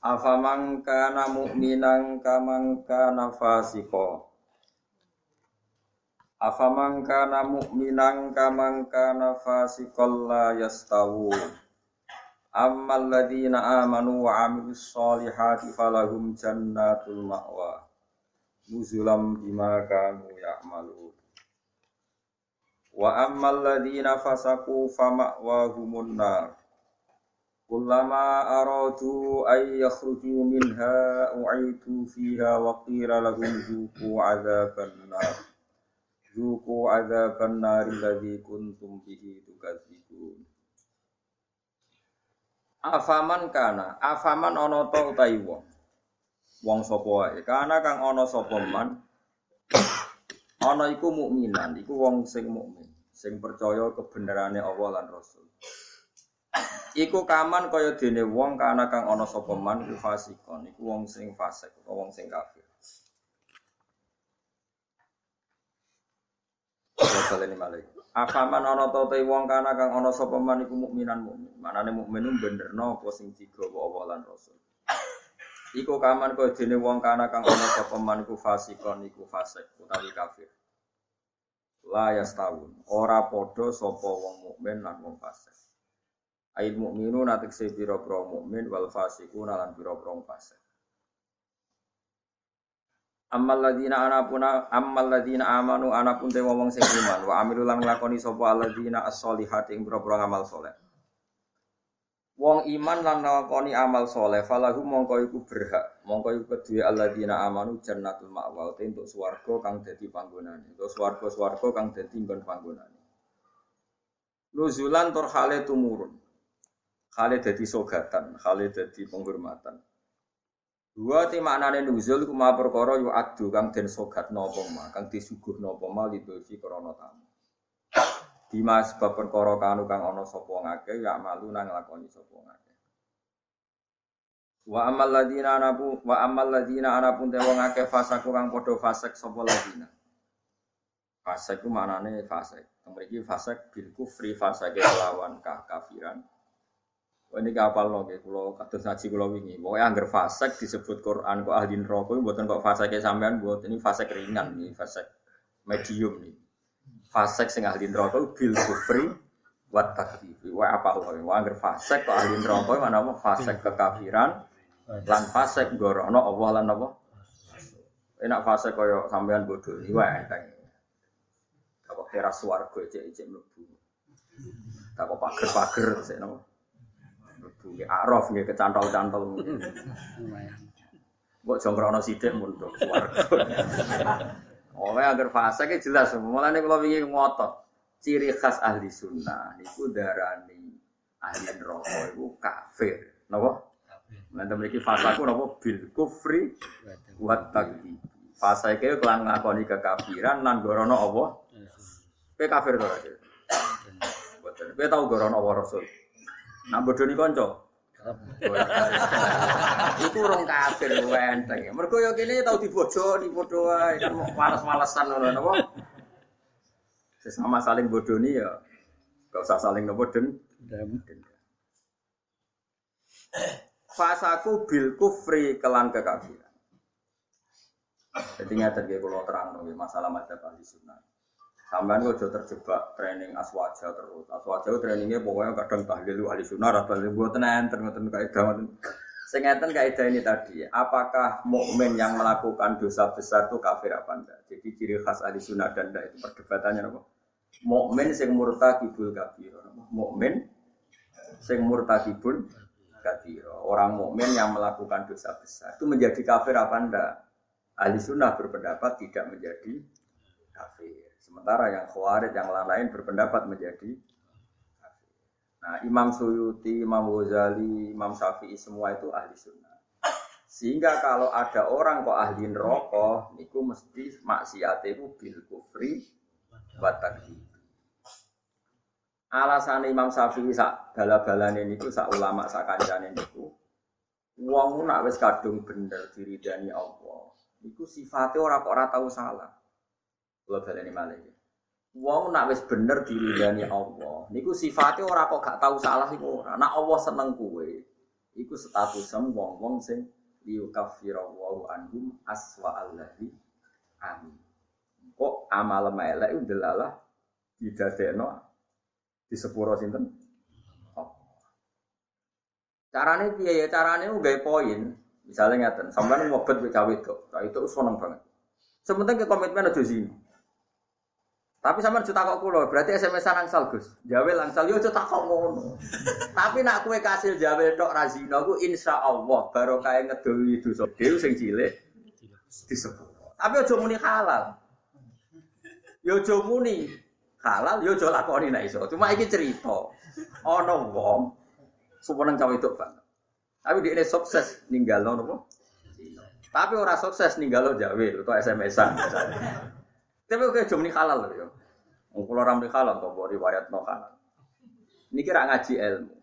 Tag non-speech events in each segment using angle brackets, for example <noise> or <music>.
Afaman kana mu'minan kaman kana fasiko Afaman kana mu'minan kaman kana fasikol la yastawu Ammal ladina amanu wa amilus solihati falahum jannatul ma'wa. Nuzulam bima kanu ya'malu Wa ammal ladina fasaku fama'wahumun nar Kullama aradu ay yakhruju minha u'itu fiha wa qila lahum zuku azaban nar. Zuku azaban nar alladhi kuntum bihi tukadzibun. Afaman kana afaman ana ta utahi wong? Wong sapa wae? Kana kang ana sapa man? Ana iku mukminan iku wong sing mukmin sing percaya kebenarannya Allah lan Rasul Iku kaman kaya dene wong kana kang ana sapa man fasikon, iku wong sing fasik utawa wong sing kafir. Sallallahu alaihi Akaman ana ta te wong kana kang ana sapa man iku mukminan mukmin. Manane mukmin ku benerno apa sing digawa Allah lan Rasul. Iku kaman kaya dene wong kana kang ana sapa man iku fasikon, iku fasik utawi kafir. La yastawun, ora padha sapa wong mukmin lan wong fasik. Ail mukminu natik se biro pro mukmin wal fasiku nalan biro pro fasik. Amal ladina anapuna amal ladina amanu anapun te wong sing iman wa amilu lan nglakoni sapa alladzina as-solihati ing biro ngamal soleh. Wong iman lan nglakoni amal soleh falahu mongko iku berhak mongko iku kedue alladzina amanu jannatul ma'wa untuk swarga kang dadi panggonane. Untuk swarga-swarga kang dadi nggon panggonane. Nuzulan tumurun. Khale dadi sogatan, khale dadi penghormatan. Dua ti maknane nuzul ku ma perkara yu adu kang den sogat napa ma, kang disuguh napa ma lidofi krana tamu. Bima sebab perkara kanu kang ana sapa ngake ya malu nang lakoni sapa ngake. Wa amal ladina anapu wa amal ladina anapun te wong akeh fasaku kang padha fasek sapa ladina. Fasek ku maknane fasek. Mriki fasek bil kufri fasake lawan kafiran. Ini kapal loh, kayak kulo kados ngaji kulo wingi. Pokoknya angger fasek disebut Quran kok ahli neraka buatan kok fasek sampean buat ini fasek ringan nih, fasek medium nih. Fasek sing ahli neraka bil kufri wat takdzib. Wah apa loh, wah angger fasek kok ahli neraka mana apa fasek kekafiran lan fasek gorono Allah lan apa? Enak fasek koyo sampean bodoh nih, wah enteng. Kok teras swarga ecek-ecek mlebu. Tak pager-pager sik napa? Nggih araf nggih kecantol-cantol. Mbok jongkrono sithik mundur swarga. Oh, agar fase ki jelas. Mulane kula wingi ngotot. Ciri khas ahli sunnah niku darani ahli neraka iku kafir. Napa? Nanti memiliki fasaku napa bil kufri wa takdzib. Fase ke kelan ngakoni kekafiran lan gorono apa? Kowe kafir to? Mboten. Kowe tau gorono apa Rasul? Nak bodoni kanca. <laughs> Iku urung kafir enteng. Mergo ya kene tau dibodoni padha wae kan males-malesan ngono napa. Sesama saling bodoni ya gak usah saling nopo den. <coughs> Fasaku bil kufri kelan kekafiran. Jadi ngaten nggih kula terang masalah madzhab ahli sunnah. Sampean kok terjebak training aswaja terus. Aswaja trainingnya pokoknya kadang tahlil ahli sunnah atau buat enten ngoten kaidah ngoten. Sing ngeten kaidah ini tadi, apakah mukmin yang melakukan dosa besar itu kafir apa enggak? Jadi ciri khas ahli sunnah dan enggak itu perdebatannya apa? Mukmin sing murtakibul kafir. Mukmin sing murtakibul kafir. Orang mukmin yang melakukan dosa besar itu menjadi kafir apa enggak? Ahli sunnah berpendapat tidak menjadi kafir. Sementara yang khawarij yang lain-lain berpendapat menjadi. Nah, Imam Suyuti, Imam Ghazali, Imam Syafi'i semua itu ahli sunnah. Sehingga kalau ada orang kok ahli neraka, niku mesti maksiat itu bil kufri wa Alasan Imam Syafi'i sak bala-balane niku sak ulama sak kancane niku wong nak wis kadung bener diridani Allah. Niku sifatnya orang kok ora tahu salah. Kula baleni malih. Wong nak wis bener diridani Allah, niku sifatnya ora kok gak tahu salah iku ora. Nak Allah seneng kuwe, iku statusem wong-wong sing liyukaffira wa anhum aswa allahi amin. Kok amal melek delalah didadekno di sepuro sinten? Carane piye ya? Carane nggawe poin. Misalnya ngeten, sampean ngobet wek cawe itu, itu seneng banget. Sementing ke komitmen aja sini. Tapi sama juta kok kulo, berarti SMS-an angsal Gus. Jawe langsal yo juta kok ngono. Tapi nak kue kasil jawe tok razino ku insya Allah baru kayak ngedoi dosa dew sing cilik disebut. Tapi ojo muni halal. Yo ojo muni halal, yo ojo lakoni nek iso. Cuma iki cerita. Ana wong suweneng cawe itu banget. Tapi dia ini sukses ninggal nopo. Tapi orang sukses ninggal lo jawe atau SMS-an tapi oke jom ini halal loh ya. Kalau orang halal kok bawa riwayat no halal. Ini kira ngaji ilmu.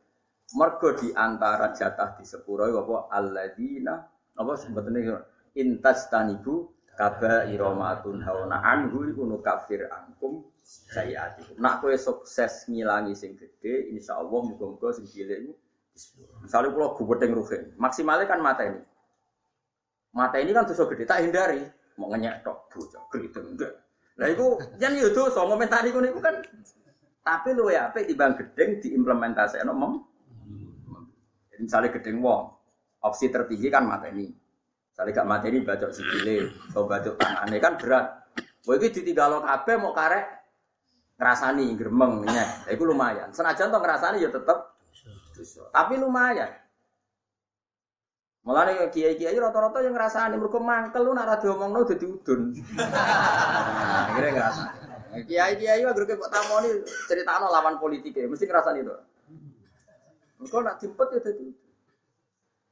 Mergo di antara jatah di sepuro apa alladzina apa sebetulnya intas tanibu kaba iromatun hauna anhu iku kafir angkum sayatikum. Nak kowe sukses ngilangi sing gede, insya Allah muga-muga sing cilik Misalnya kalau gubedeng rugen, maksimalnya kan mata ini. Mata ini kan dosa gede, tak hindari. Mau ngenyek tok, bocah, gede enggak. Lah iku jan yo dosa ngomentari ngono kan tapi lu ya apik timbang gedeng diimplementasikno mem. Misalnya gedeng wong, opsi tertinggi kan mateni. Misalnya gak mateni bacok sikile, atau bacok tangane kan berat. Wah iki ditinggalo kabeh mau karek ngrasani gremeng nyek. Iku lumayan. Senajan to ngrasani ya tetep. Tapi lumayan. Mulane kiai-kiai rata-rata yang ngrasani mergo mangkel lu nek ora diomongno dadi udun. Nah, akhirnya ngrasani. Kiai-kiai agar kok tamoni critakno lawan politik mesti ngrasani to. Mergo nak dipet ya dadi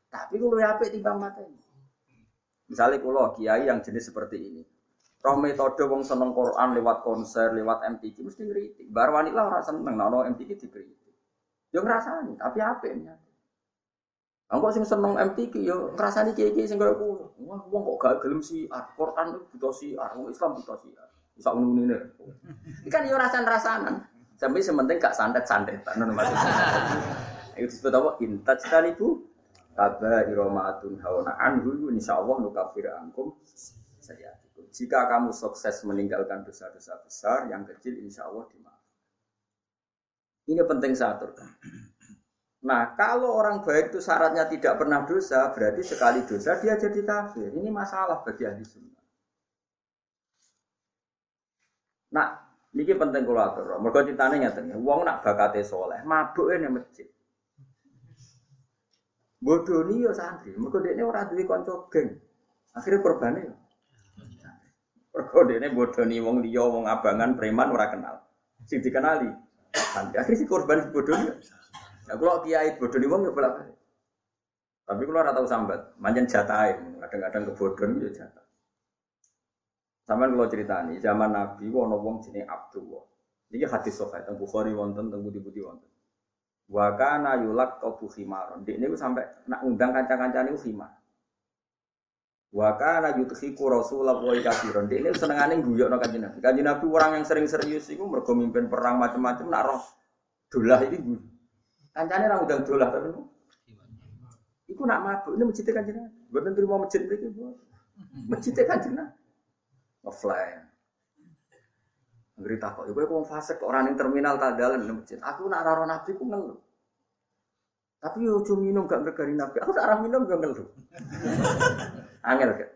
Tapi kulo apik timbang mateni. Misalnya kulo kiai yang jenis seperti ini. Roh metode wong seneng Quran lewat konser, lewat MTQ mesti ngritik. Bar wanita ora seneng nono MTQ dikritik. Yo ngrasani, tapi apik niat. Aku sing seneng MTQ yo ngrasani kiai-kiai sing kaya kulo. Wah, wong kok gak gelem si Quran itu butuh si wong Islam butuh si Bisa ngene Iki kan yo rasan-rasanan. Sampai sementing gak maksudnya. <laughs> Itu disebut apa? Intaj itu kaba iromatun hawana anhu insyaallah nukafir ankum saya. Jika kamu sukses meninggalkan dosa-dosa besar, yang kecil insya Allah dimaafkan. Ini penting saya aturkan. Nah, kalau orang baik itu syaratnya tidak pernah dosa, berarti sekali dosa dia jadi kafir. Ini masalah bagi ahli sunnah. Nah, ini penting kalau atur. Mereka ceritanya nyatanya, uang nak bakate soleh, mabuk ini masjid. Bodoh nih ya santri, mereka dia orang duit konco geng. Akhirnya korbannya ya. Mereka dia bodoh nih, wong dia, wong abangan, preman, orang kenal. Sing dikenali. Akhirnya si korban bodoh nih. Nah, kalau kiai bodoh nih wong bolak. Tapi kalau ora tahu sambat, manjen jatah kadang-kadang kebodohan itu ya jatah. Sampai kalau cerita nih, zaman Nabi, wono wong jenis Abdullah. Ini hadis sahih tentang Bukhari wonten, tentang budi-budi wonten. Wa kana yulak qabu khimaron. Dik niku sampai nak undang kanca-kancane niku khimar. Wa kana yudhiku Rasulullah wa kafiron. Dik niku senengane guyokno kanjeng Nabi. Kanjeng Nabi orang yang sering serius iku mergo perang macam-macam nak roh dolah iki Kancane ra udah dolah tapi Iku nak mabuk, ini masjid kanjeng Nabi. Mboten terima masjid mriki, Bu. Masjid kanjeng Nabi. Ngefly. Ngeri takok, iku wong fase kok orang yang terminal tak dalan nang masjid. Aku nak raro Nabi ku ngeluh. Tapi yo cuma minum gak berkari Nabi. Aku tak minum gak ngeluh. <laughs> Angel gak?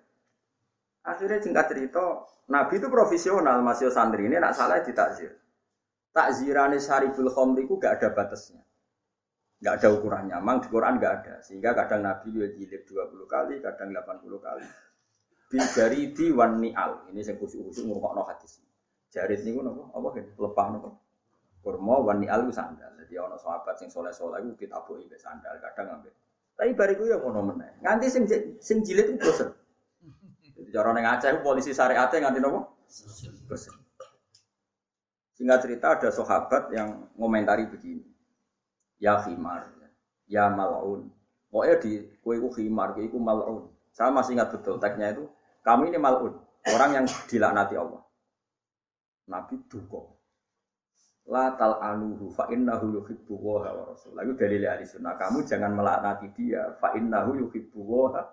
Akhirnya singkat cerita, Nabi itu profesional, masih santri ini nak salah ditakzir. Takzirane Syariful Khomri gak ada batasnya nggak ada ukurannya. Memang di Quran nggak ada. Sehingga kadang Nabi juga jilid 20 kali, kadang 80 kali. Bigari di wan ni'al. Ini saya khusus-khusus ngurukok no hadis. Jarit ini apa? Apa kan? Lepah nopo. kurma wan ni'al ku sandal. Jadi ana sahabat sing soleh-soleh iku ditabuki mbek sandal, kadang ambek. Tapi bariku ya ngono meneh. Nganti sing sing jilid ku bosen. Jadi cara ning Aceh polisi syariate nganti nopo? Bosen. Singkat cerita ada sahabat yang ngomentari begini. Ya khimar, ya mal'un. Pokoknya di kue ku khimar, kue ku mal'un. Saya masih ingat betul teksnya itu. Kamu ini mal'un, orang yang dilaknati Allah. Nabi duko. La tal anuhu fa innahu yuhibbu wa rasul. Lalu dalil ahli sunnah. Kamu jangan melaknati dia. Fa innahu yuhibbu wa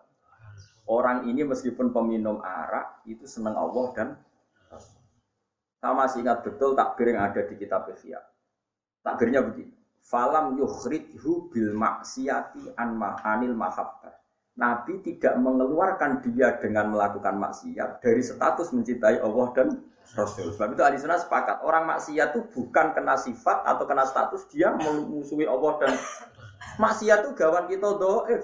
Orang ini meskipun peminum arak itu senang Allah dan saya masih ingat betul takbir yang ada di kitab Ihya. Takbirnya begini. Falam yukhrijhu bil maksiati an anil mahabbah. Nabi tidak mengeluarkan dia dengan melakukan maksiat dari status mencintai Allah dan Rasul. Sebab itu ahli sunnah sepakat orang maksiat itu bukan kena sifat atau kena status dia memusuhi Allah dan maksiat itu gawan kita doif.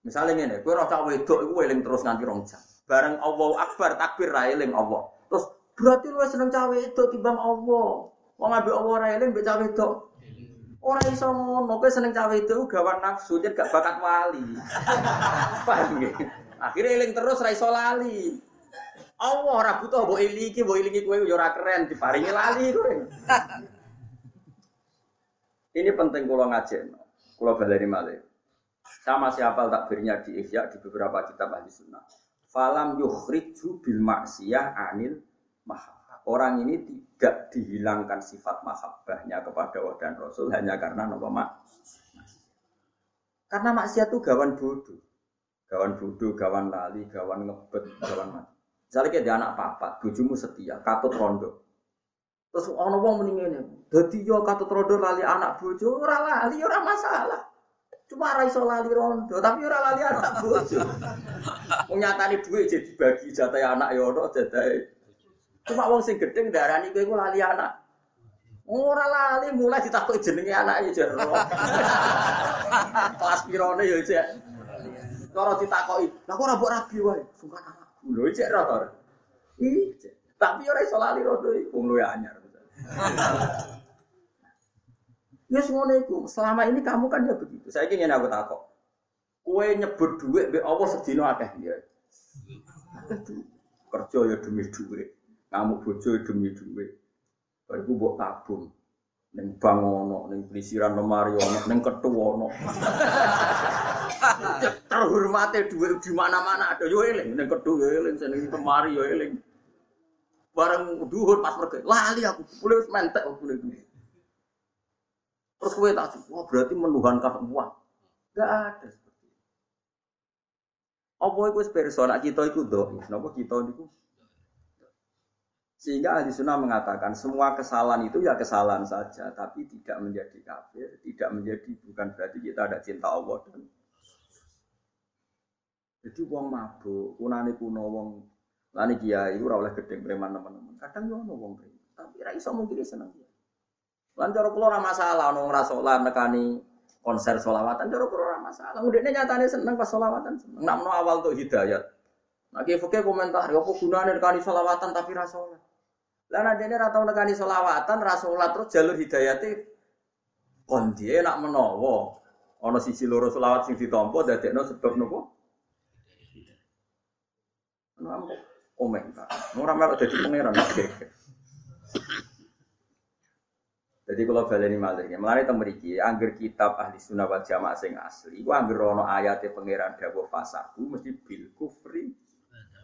Misalnya ini, kue cawe itu, kue terus nganti rong. Bareng Allah Akbar takbir ra Allah. Terus berarti lu seneng cawe itu timbang Allah. Wong ambek Allah ra eling mbek cawe itu. Ora iso ngono, kowe seneng cawe itu gawan nafsu, jadi gak bakat wali. <laughs> Nggih? Akhirnya eling terus ra iso lali. Allah ora butuh mbok elingi, mbok elingi kowe yo ora keren diparingi lali kowe. <laughs> Ini penting kalau ngajen, kalau baleni malih. Saya masih hafal takbirnya di Ihya di beberapa kitab ahli sunnah falam yukhriju bil maksiyah anil mahabbah. Orang ini tidak dihilangkan sifat mahabbahnya kepada Allah dan Rasul hanya karena nopo mak. Karena maksiat itu gawan bodoh. Gawan bodoh, gawan lali, gawan ngebet, gawan mati. Misalnya kayak anak papat, bujumu setia, katut rondo. Terus ono wong mending ngene. Dadi yo katut rondo lali anak bojo, ora lali ora masalah. Cuma ora iso lali rondo, tapi ora lali anak bojo. Wong nyatane dhuwit jadi bagi jatah anak ya ono jatahe. Cuma wong sing gedhe ndarani kowe iku lali anak. Ora lali mulai ditakoki jenenge anak ya jero. <laughs> Kelas pirone ya cek. Cara ditakoki, "Lah kok ora mbok rabi wae?" Sungkan anak. Lho cek ra. Tapi ora iso lali rondo iku wong luwe anyar. <laughs> Ya itu. Selama ini kamu kan ya begitu. Saya ingin aku takut. Kue nyebut duit be Allah sedino akeh ya. Kerja ya demi duit. Kamu bojo demi duit. Bariku buat tabung. Neng bang ono, neng pelisiran lemari ono, neng ketu ono. <laughs> Terhormatnya duit di mana-mana ada yo eling, neng ketu yo eling, seneng lemari yo eling. Bareng duhur pas pergi, lali aku, boleh mentek aku boleh duit. Terus gue tak wah berarti menuhankan uang. Gak ada seperti itu. Apa itu persona kita itu doa, kenapa kita itu? Sehingga ahli sunnah mengatakan semua kesalahan itu ya kesalahan saja, tapi tidak menjadi kafir, tidak menjadi bukan berarti kita ada cinta Allah dan jadi uang mabuk, kunane kuno wong lani kiai ora oleh gedeng preman teman-teman. Kadang yo ono wong tapi ra iso mungkin seneng dia. Lan cara kula ora masalah ono ora salat nekani konser solawatan cara kula ora masalah. Mudine nyatane seneng pas solawatan seneng. Menawa awal tuh hidayat. Nah, fikih komentar, ya apa gunane nekani solawatan tapi ra salat. Lah nek dene ra tau nekani solawatan, ra salat terus jalur hidayate kon dia nak menawa ana sisi loro solawat sing ditampa dadekno sebab nopo? Nang komentar. Ora melok dadi pangeran. Jadi kalau baleni malih, melalui temeriki, angger kitab ahli sunnah wal jamaah sing asli, gua angger rono ayatnya pangeran dawuh fasaku mesti bil kufri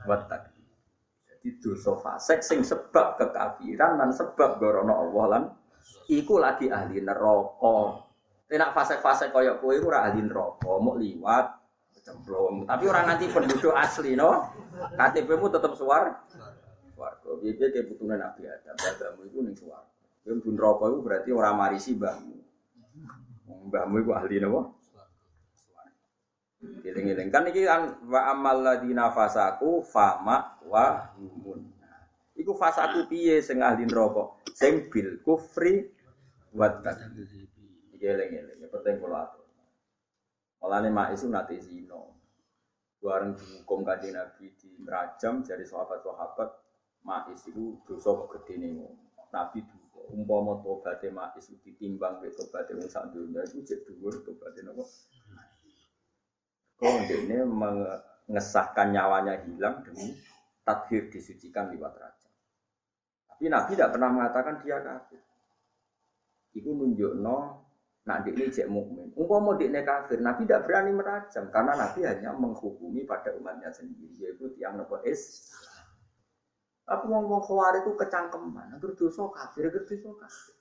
watak. Jadi dosa fasek sing sebab kekafiran dan sebab gorono Allah lan iku lagi ahli neraka. Tenak fasek-fasek kaya kowe ora ahli neraka, mau liwat cemplung. Tapi orang nanti penduduk asli no, KTP-mu tetap suar. Warga, biar kayak putunan Nabi Adam, Adamu itu nih suar. Pun rokok itu berarti orang marisi mbahmu. Mbahmu itu ahli napa? Giling-giling kan iki kan wa amal ladina fasaku fama wa humun. Iku fasaku piye sing ahli neraka? Sing bil kufri wa takdzib. Giling-giling ya penting kula atur. Mulane mak isu nate zino. Bareng dihukum kanjeng Nabi di rajam dari sahabat-sahabat mak itu dosa kok gedene Nabi umpama tobaté ma'is ditimbang ke tobaté wong sak dunya iku cek dhuwur tobaté napa? Kok ini mengesahkan nyawanya hilang demi tathir disucikan liwat raja. Tapi Nabi tidak pernah mengatakan dia kafir. Iku nunjukno Nah, ini cek mukmin. Umpama ini kafir, Nabi tidak berani merajam karena Nabi hanya menghukumi pada umatnya sendiri, yaitu tiang nopo es. Tapi ngomong khawari itu kecangkeman, agar dosa kafir, agar dosa kafir.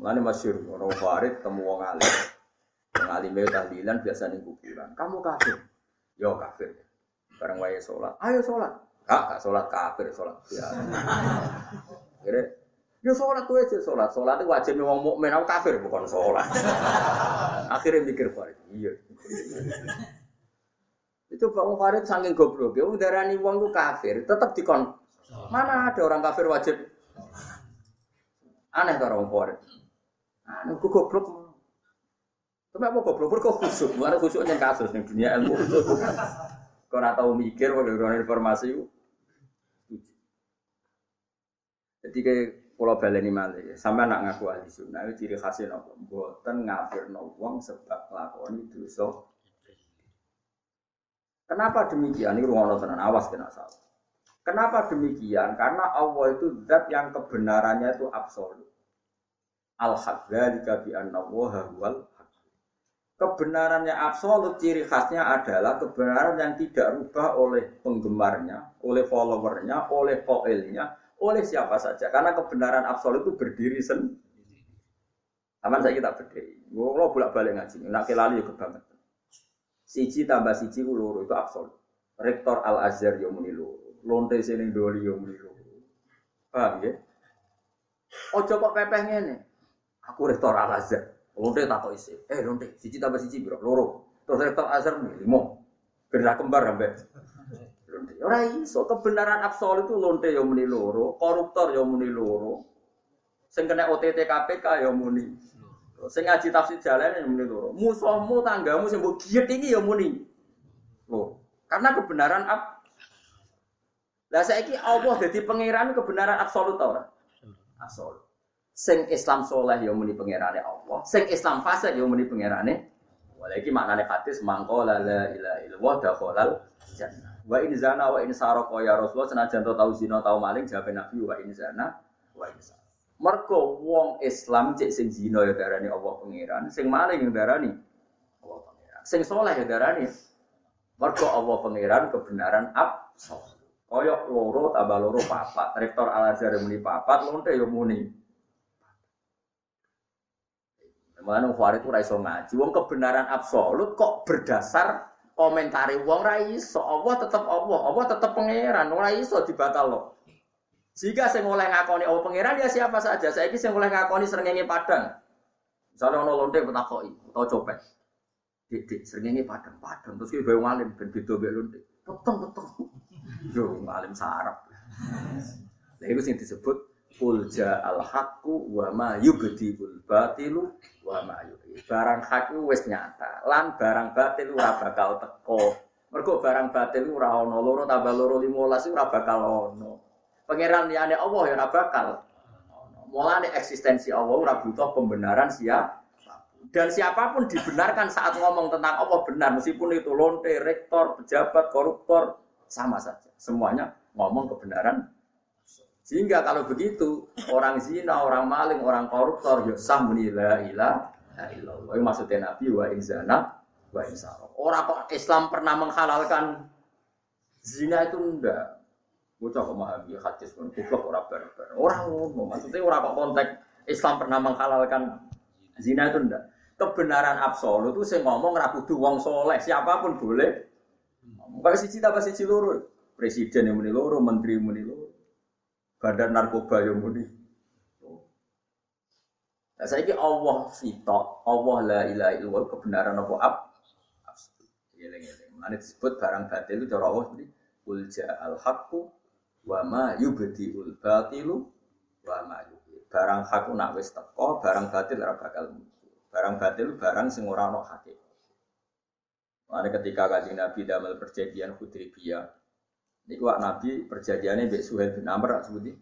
Mulane masyur, orang khawari ketemu wong alim. Wong alim itu tahlilan biasa ning kuburan. Kamu kafir? Yo kafir. Bareng wae sholat. Ayo sholat. Kak, kak sholat kafir, sholat. Ya. Kira Ya sholat tuh aja sholat, sholat itu wajib wong mukmin aku kafir bukan sholat. Akhirnya mikir Farid, iya. Itu Pak Farid saking goblok, ya nih uang tuh kafir, tetap dikon. Mana ada orang kafir wajib? Aneh tuh orang Farid. Aneh, gue goblok. Tapi apa goblok? Kok khusuk? Mana khusuknya kasus nih dunia ilmu. Kau nggak tahu mikir, waduh informasi. Jadi kayak Pulau baleni malih, sampai anak ngaku ahli sunnah itu ciri khasnya nopo, buatan ngafir wong sebab lakoni dosa. Kenapa demikian? Ini ruang tenan awas kena salah. Kenapa demikian? Karena Allah itu zat yang kebenarannya itu absolut. Al dzalika bi anna huwal Kebenarannya absolut ciri khasnya adalah kebenaran yang tidak rubah oleh penggemarnya, oleh followernya, oleh poelnya, oleh siapa saja karena kebenaran absolut itu berdiri sendiri. Aman saya kita berdiri. Gue bolak balik ngaji, nak kelali juga banget. Siji tambah siji loro itu absolut. Rektor Al Azhar muni loro, lonte sini doli yo muni. Paham ya? Ojo kok pepeh ngene. Aku rektor Al Azhar. Lonte tak kok isi. Eh lonte, siji tambah siji bro, loro. Terus rektor Azhar nih limo. Gerak kembar sampai Ora iso kebenaran absolut itu lonte yang muni loro, koruptor yang muni loro. Sing kena OTT KPK yang muni. Sing ngaji tafsir jalan yang muni loro. Musuhmu tanggamu sing mbok giet iki ya muni. Loh, karena kebenaran ab Lah saiki Allah dadi pangeran kebenaran absolut ta ora? Absolut. Sing Islam soleh ya muni pangerane Allah, sing Islam fasik ya muni pangerane. Walaiki maknane hadis mangko la ilaha illallah dakhalal jannah. Wa in zana wa in saraka ya Rasulullah senajan to tau zina tau maling jawab Nabi wa in zana wa in saraka. Mergo wong Islam cek sing zina ya darani Allah pangeran, sing maling ya darani Allah pangeran. Sing soleh ya darani mergo Allah pangeran kebenaran absolut. Koyok loro tambah loro papat. Rektor Al Azhar muni papat, lonte yo muni. Mana Farid itu raiso ngaji. Wong kebenaran absolut kok berdasar komentari wong ra iso, Allah tetep Allah, Allah tetep pangeran, ora iso dibatal Jika saya mulai ngakoni Allah pangeran ya siapa saja. Saya ini saya mulai ngakoni serengenge padang. Misalnya ono lonte petakoi atau copet. Dik serengenge padang padang terus kita bayu ngalim ben beda mbek lonte. Peteng peteng. Yo ngalim sarap. Nah itu yang disebut Ulja al haqqu wa ma yubdiul batilu wa ma Barang hak wis nyata, lan barang batil ora bakal teko. Mergo barang batil ora ana loro tambah loro 15 ora bakal ana. Pangeran liyane Allah ya ora bakal. Mulane eksistensi Allah ora butuh pembenaran siap. Dan siapa pun dibenarkan saat ngomong tentang Allah benar meskipun itu lonte, rektor, pejabat, koruptor sama saja. Semuanya ngomong kebenaran sehingga kalau begitu orang zina, orang maling, orang koruptor ya sah muni la ilaha illallah. Maksudnya Nabi wa inzana wa insara. Orang kok Islam pernah menghalalkan zina itu enggak. Bocah kok memahami hadis pun goblok ora barbar. Orang ngomong maksudnya orang kok konteks Islam pernah menghalalkan zina itu enggak. Kebenaran absolut itu saya ngomong ra kudu wong soleh, siapa pun boleh. Bukan siji tambah siji loro. Presiden yang muni menteri muni loro. Badan narkoba yang muni. Nah, saya ini Allah sitok, Allah la ilaha illallah kebenaran apa ab. Mana disebut barang batil itu cara Allah seperti ulja al haqqu wa ma yubdiul batilu wa ma yubdi. Barang hakku nak wis teko, barang batil ora bakal muncul. Barang batil barang sing ora ono. Mana ketika kajian Nabi damel perjanjian Hudaybiyah, Niku Nabi perjanjiannya Mbak Suhail bin Amr seperti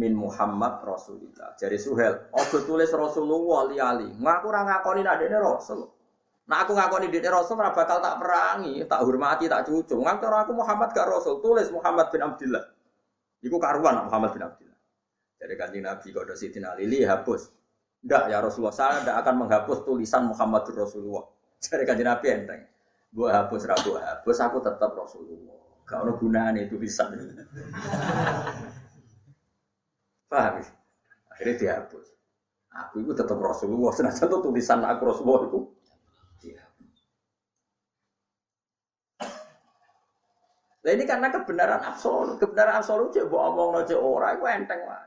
min Muhammad Rasulillah. Jadi Suhel, ojo tulis Rasulullah li-ali. Ngaku ora ngakoni nek dene Rasul. Nah aku ngakoni dene Rasul ora bakal tak perangi, tak hormati, tak cucu. Ngaku aku Muhammad gak Rasul, tulis Muhammad bin Abdullah. Iku karuan Muhammad bin Abdullah. Jadi kanjeng Nabi kode Sidina Lili hapus. Ndak ya Rasulullah, saya tidak akan menghapus tulisan Muhammad Rasulullah. <laughs> Jadi kanjeng Nabi enteng. Gua hapus, rabu hapus, aku tetap Rasulullah. Gak ada gunanya itu bisa. Paham ya? Akhirnya dihapus. Aku itu tetap Rasulullah. Senajan itu tulisan aku Rasulullah itu. Nah ini karena kebenaran absolut. Kebenaran absolut cek buat omong cek orang itu enteng lah.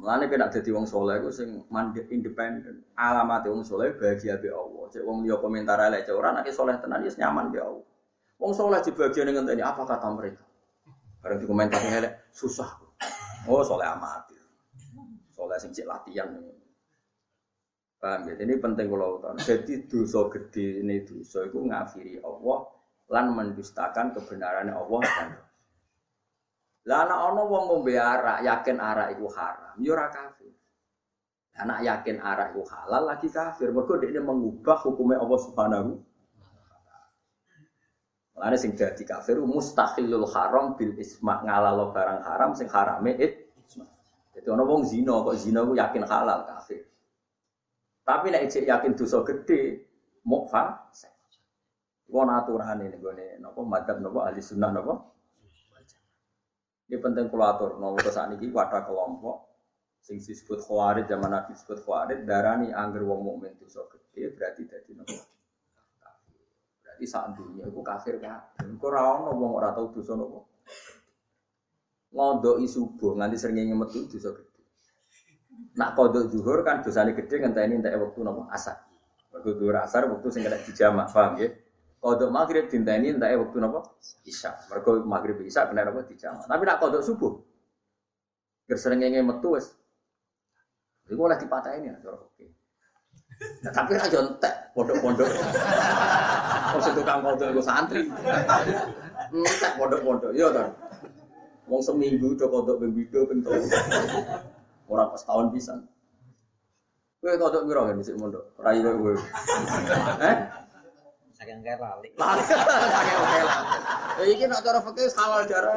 Mulane kena dadi wong soleh iku sing mandek independen. Alamat wong soleh bahagia be Allah. Cek wong liya komentar elek cek ora nek soleh tenan wis nyaman be Allah. Wong soleh dibagian ngenteni apa kata mereka. Bareng dikomentari elek susah. Oh soleh amat. Soleh sing latihan. Paham ya? Ini penting kalau tahu. Jadi dosa gede ini dosa itu ngafiri Allah lan mendustakan kebenaran Allah dan lah anak ono wong ngombe arak, yakin arak iku haram, yo ya kafir. Anak yakin arak iku halal lagi kafir. Mergo dia mengubah hukumnya Allah Subhanahu Mulane sing dadi kafir mustahilul haram bil isma ngalalo barang haram sing harame it. Jadi ono wong zina kok zina ku yakin halal kafir. Tapi nek cek yakin dosa gede mukfa. Iku aturane ning gone napa madzhab napa ahli sunnah napa ini penting kulatur. Mau ke saat ini kelompok sing disebut khawarij zaman Nabi disebut khawarij darani angger wong mukmin dosa gede berarti dadi nopo berarti saat dunia itu kafir kan kok ora ono wong ora tau dosa nopo ngondoki subuh nganti sering metu dosa gede nak kodok zuhur kan dosane gede ngenteni entek waktu nopo asar waktu zuhur asar waktu sing dijamak paham ya Kodok maghrib ini entah waktu nopo isya. Mereka maghrib isya nopo dijama. Tapi nak kodok subuh, ngengen metu wes. Iku oleh dipatahin ya, oke. Nah, tapi aja entek pondok-pondok. Wong sing tukang kodok iku santri. Entek pondok-pondok, iya kan. Wong seminggu do kodok ping pindho ping telu. Ora pas tahun pisan. Kowe kodok piro kan dhisik mondok? Rai kowe. Eh? Saking kayak lali. Lali. <laughs> Saking kayak lali. Ya iki nak cara fikih halal darah.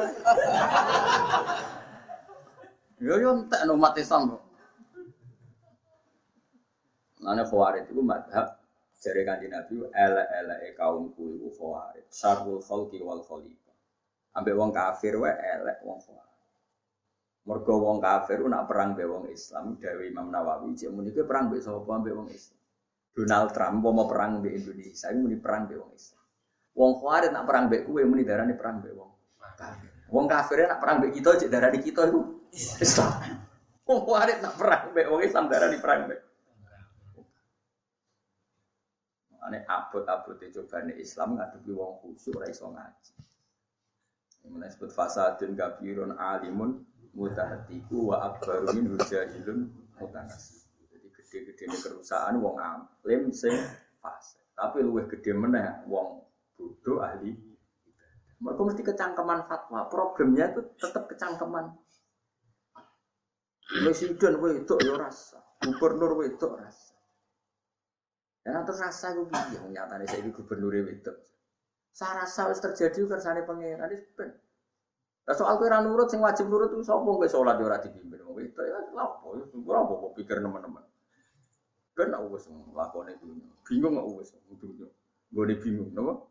Yo yo entek no umat Islam kok. Mana khawarij itu madhab jari kanji Nabi elek-elek kaumku itu khawarij. Syarul khalqi wal khaliqah. Ambek wong kafir wae elek wong khawarij. Mergo wong kafir nak perang be wong Islam, Dewi Imam Nawawi, cek muni perang be sapa ambek wong Islam. Donald Trump mau perang di Indonesia, ini muni perang di wong Islam. Wong Khawarij nak perang be kue muni darah perang be wong kafir. Wong kafir nak perang be kita, cek darah di kita itu Islam. Wong Khawarij nak perang be wong Islam darah di perang be. Ane abot-abot itu coba Islam ngadepi wong khusyuk ora iso ngaji. Mulai sebut fasadun kabirun alimun mutahatiku wa akbaru min hujahilun mutanasi gede-gede ini kerusakan wong alim sing fase. Tapi luwih gede meneh wong bodoh ahli mereka mesti kecangkeman fatwa. Problemnya itu tetap kecangkeman. Presiden itu ya rasa, gubernur itu rasa. Dan atas rasa itu piye nyatane saya gubernur itu. Saya rasa harus terjadi kersane pangeran itu ben. Nah, soal kira nurut sing wajib nurut itu sapa kowe salat ora dipimpin wong itu ya lha apa ya ora apa pikir teman-teman. Kan aku wis nglakoni dunya. Bingung aku wis. Gue bingung, napa?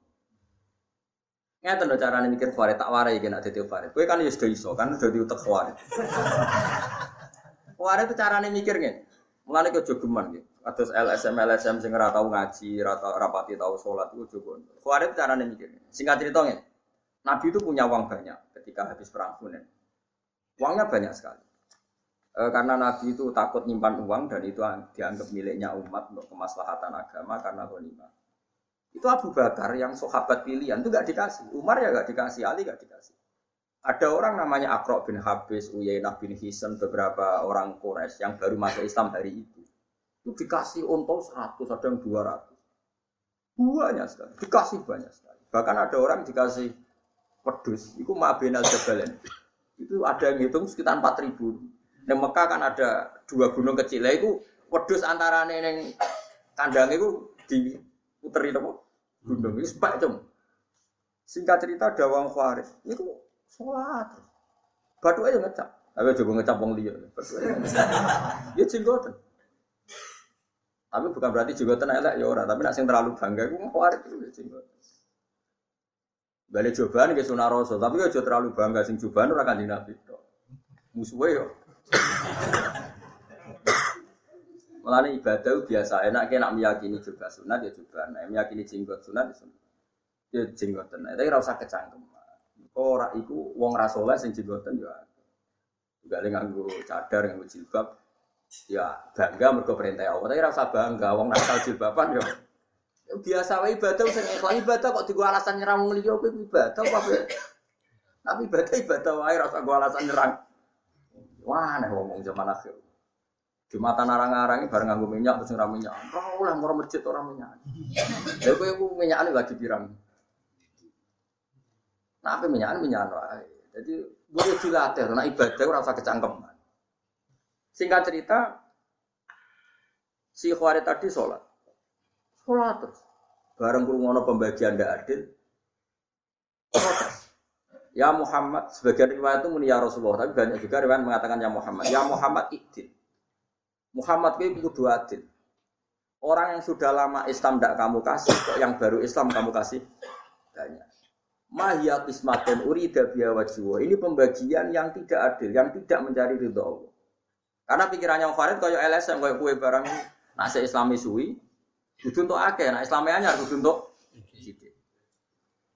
Ngeten lho carane mikir farid tak warai iki nek dadi farid. Kowe kan ya sudah iso kan sudah diutek farid. <laughs> Farid itu carane mikir ngene. Mulane kok jogeman gitu. Atus LSM LSM sing ora tau ngaji, ora tau rapati tau salat iku jogo. Farid carane mikir. Singkat cerita ngene. Nabi itu punya uang banyak ketika habis perang Hunain. Uangnya banyak sekali. E, karena Nabi itu takut nyimpan uang dan itu dianggap miliknya umat untuk kemaslahatan agama karena ghanimah. Itu Abu Bakar yang sahabat pilihan itu gak dikasih. Umar ya gak dikasih, Ali gak dikasih. Ada orang namanya Akro bin Habis, Uyainah bin Hisan, beberapa orang Quraisy yang baru masuk Islam hari itu. Itu dikasih untung 100, ada yang 200. Banyak sekali, dikasih banyak sekali. Bahkan ada orang dikasih pedus, itu Ma'binal Jabalen. Itu ada yang hitung sekitar 4000. Di Mekah kan ada dua gunung kecil. Itu wedhus antara neng kandang itu diputeri apa? Gunung itu sebab. Singkat cerita ada wong Khawarij. Itu sholat. Batu aja ngecap. Tapi coba ngecap wong liya. Ya jenggoten. Tapi bukan berarti jenggoten elek ya ora, tapi nak sing terlalu bangga iku Khawarij itu ya jenggoten. Balik cobaan ke sunah rasul, tapi aja terlalu bangga sing cobaan ora kanjeng Nabi tok. Musuhe yo. Mulane ibadah biasa enak nak meyakini juga sunat ya juga, nah meyakini jenggot sunat ya sunat. Ya jenggoten, tapi ora usah kecangkem. Ora iku wong ra saleh sing jenggoten ya. Juga nganggo cadar, nganggo jilbab, ya bangga mergo perintah Allah. Tapi ora usah bangga wong nakal jilbaban ya biasa wae ibadah sing ikhlas ibadah kok digo alasan nyerang wong liya kowe ibadah apa Tapi ibadah ibadah wae rasa gua alasan nyerang. Wah, nek ngomong zaman akhir. Jumatan arang-arang ini bareng nganggo minyak terus ora minyak. Ora oleh ngoro masjid ora minyak. Lha kowe ku minyakane lagi pirang. Nah, apa minyak minyak wae. Jadi boleh dilatih, nah ibadah usah kecangkem. Singkat cerita, si Khawarij tadi sholat. Sholat terus. Bareng kurungono pembagian tidak adil. Ya Muhammad, sebagian riwayat itu muni ya Rasulullah, tapi banyak juga riwayat mengatakan ya Muhammad. Ya Muhammad ikdil. Muhammad itu kudu adil. Orang yang sudah lama Islam tidak kamu kasih, kok yang baru Islam kamu kasih banyak. Mahiyat ismaten urida biya. Ini pembagian yang tidak adil, yang tidak mencari ridho Allah. Karena pikirannya Farid kayak LSM, kayak kue barang nasi Islami suwi, Kudu untuk akeh, nah Islamnya anyar kudu untuk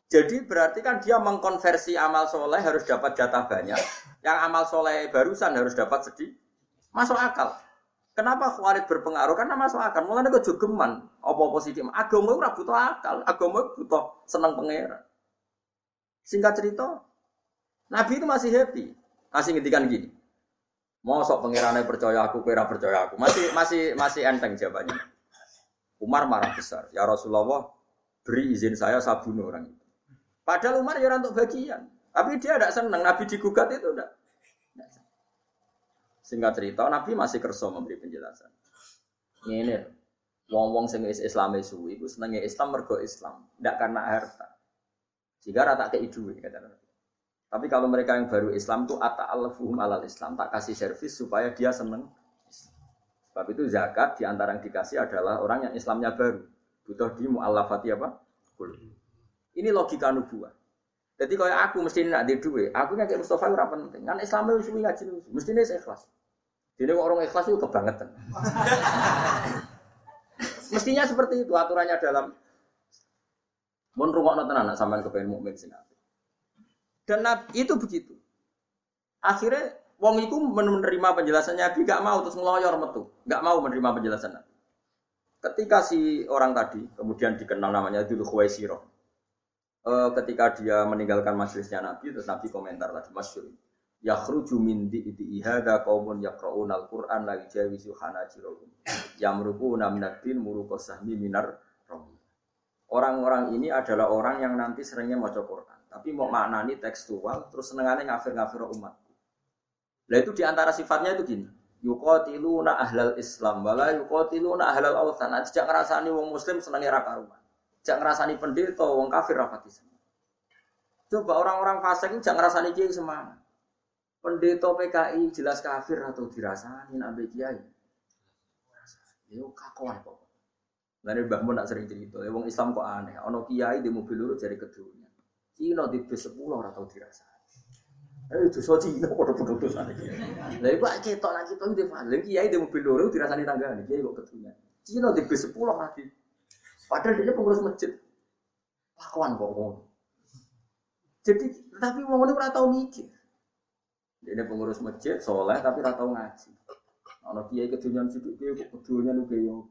Jadi berarti kan dia mengkonversi amal soleh harus dapat jatah banyak. Yang amal soleh barusan harus dapat sedih. Masuk akal. Kenapa Khalid berpengaruh? Karena masuk akal. Mulanya kok jogeman. Apa positif? Agama itu butuh akal. Agama butuh senang pengeran. Singkat cerita, Nabi itu masih happy. Masih ngintikan gini. Mau sok pengirannya percaya aku, kira percaya aku. Masih masih masih enteng jawabannya. Umar marah besar. Ya Rasulullah, beri izin saya saya orang itu. Padahal Umar ya untuk bagian. Tapi dia tidak senang. Nabi digugat itu tidak. Singkat cerita, Nabi masih kerso memberi penjelasan. Ini, wong-wong sing Islam suwi, itu senengnya Islam mergo Islam, tidak karena harta. Jika rata ke duit kata. Tapi kalau mereka yang baru Islam tuh ata alafuhum alal Islam, tak kasih servis supaya dia seneng Sebab itu zakat di antara yang dikasih adalah orang yang Islamnya baru. Butuh di mu'allafati apa? Ini logika nubuah. Jadi kalau aku mesti nak di duit, aku kayak Mustafa itu penting. Kan Islam itu suwi ngaji mesti ini ikhlas. Jadi orang ikhlas itu kebangetan. <laughs> Mestinya seperti itu aturannya dalam Mun rungokno tenan nak sampean kepengen mukmin sing Dan itu begitu. Akhirnya Wong itu menerima penjelasannya Nabi, gak mau terus ngeloyor metu, gak mau menerima penjelasan Nabi. Ketika si orang tadi kemudian dikenal namanya Dulu Khuwaisiro, e, ketika dia meninggalkan majelisnya Nabi, terus Nabi komentar tadi masyur. Yakhruju min di'i hadha qaumun yaqra'una al-Qur'an la yujawizu hanajirahum. Yamruquna minad-din muruqa sahmi minar Orang-orang ini adalah orang yang nanti seringnya mau Quran, tapi mau maknani tekstual, terus senengannya ngafir-ngafir umat. Nah itu di antara sifatnya itu gini. Yukotiluna ahlal Islam, wala yukotiluna ahlal awthan. Nah, tidak ngerasani wong Muslim senangnya raka rumah. Tidak ngerasani pendeta, wong kafir rapati Coba orang-orang fasik ini jangan ngerasani kiai semangat. Pendeta PKI jelas kafir atau dirasani nabi kiai. Yo kakuan kok. Lalu Mbah Mun nak sering cerita, ya wong Islam kok aneh. Ono kiai di mobil lurus dari keduanya. Cina di bis sepuluh atau dirasa. Eh dosa Cina padha-padha dosane. Lah iku ketok nak kita ndek Lha kiai di mobil loro dirasani tanggane, kiai kok ketunya. Cina di bis 10 lagi. Padahal dia pengurus masjid. Lakuan kok ngono. Jadi tapi wong ngene ora tau mikir. Dia pengurus masjid, soleh tapi ora tau ngaji. Ana kiai kedunyan sithik kiai kok kedunyan uga yo.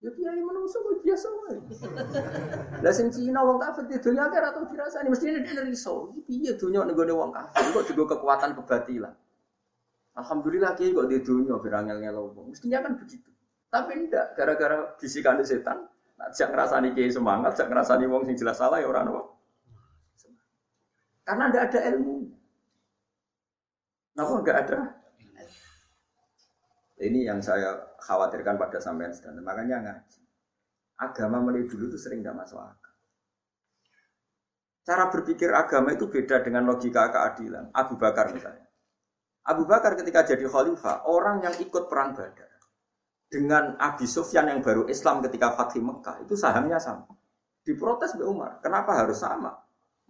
Ya kiai menungso kok biasa wae. Lah sing Cina wong kafir di dunia akeh atau dirasani mesti ini dari riso. Iki piye dunia nego wong kafir kok juga kekuatan kebatilan. Alhamdulillah kiai kok di dunia berangel ngelo wong. Mestinya kan begitu. Tapi ndak gara-gara bisikan setan. Jak ngrasani kiai semangat, jak ngrasani wong sing jelas salah ya ora ono. Karena ndak ada ilmu. Kenapa enggak ada? Ini yang saya khawatirkan pada sampean sedang. Makanya ngaji. Agama mulai dulu itu sering tidak masuk akal. Cara berpikir agama itu beda dengan logika keadilan. Abu Bakar misalnya. Abu Bakar ketika jadi khalifah, orang yang ikut perang Badar dengan Abi Sufyan yang baru Islam ketika Fatih Mekah itu sahamnya sama. Diprotes Mbak Umar, kenapa harus sama?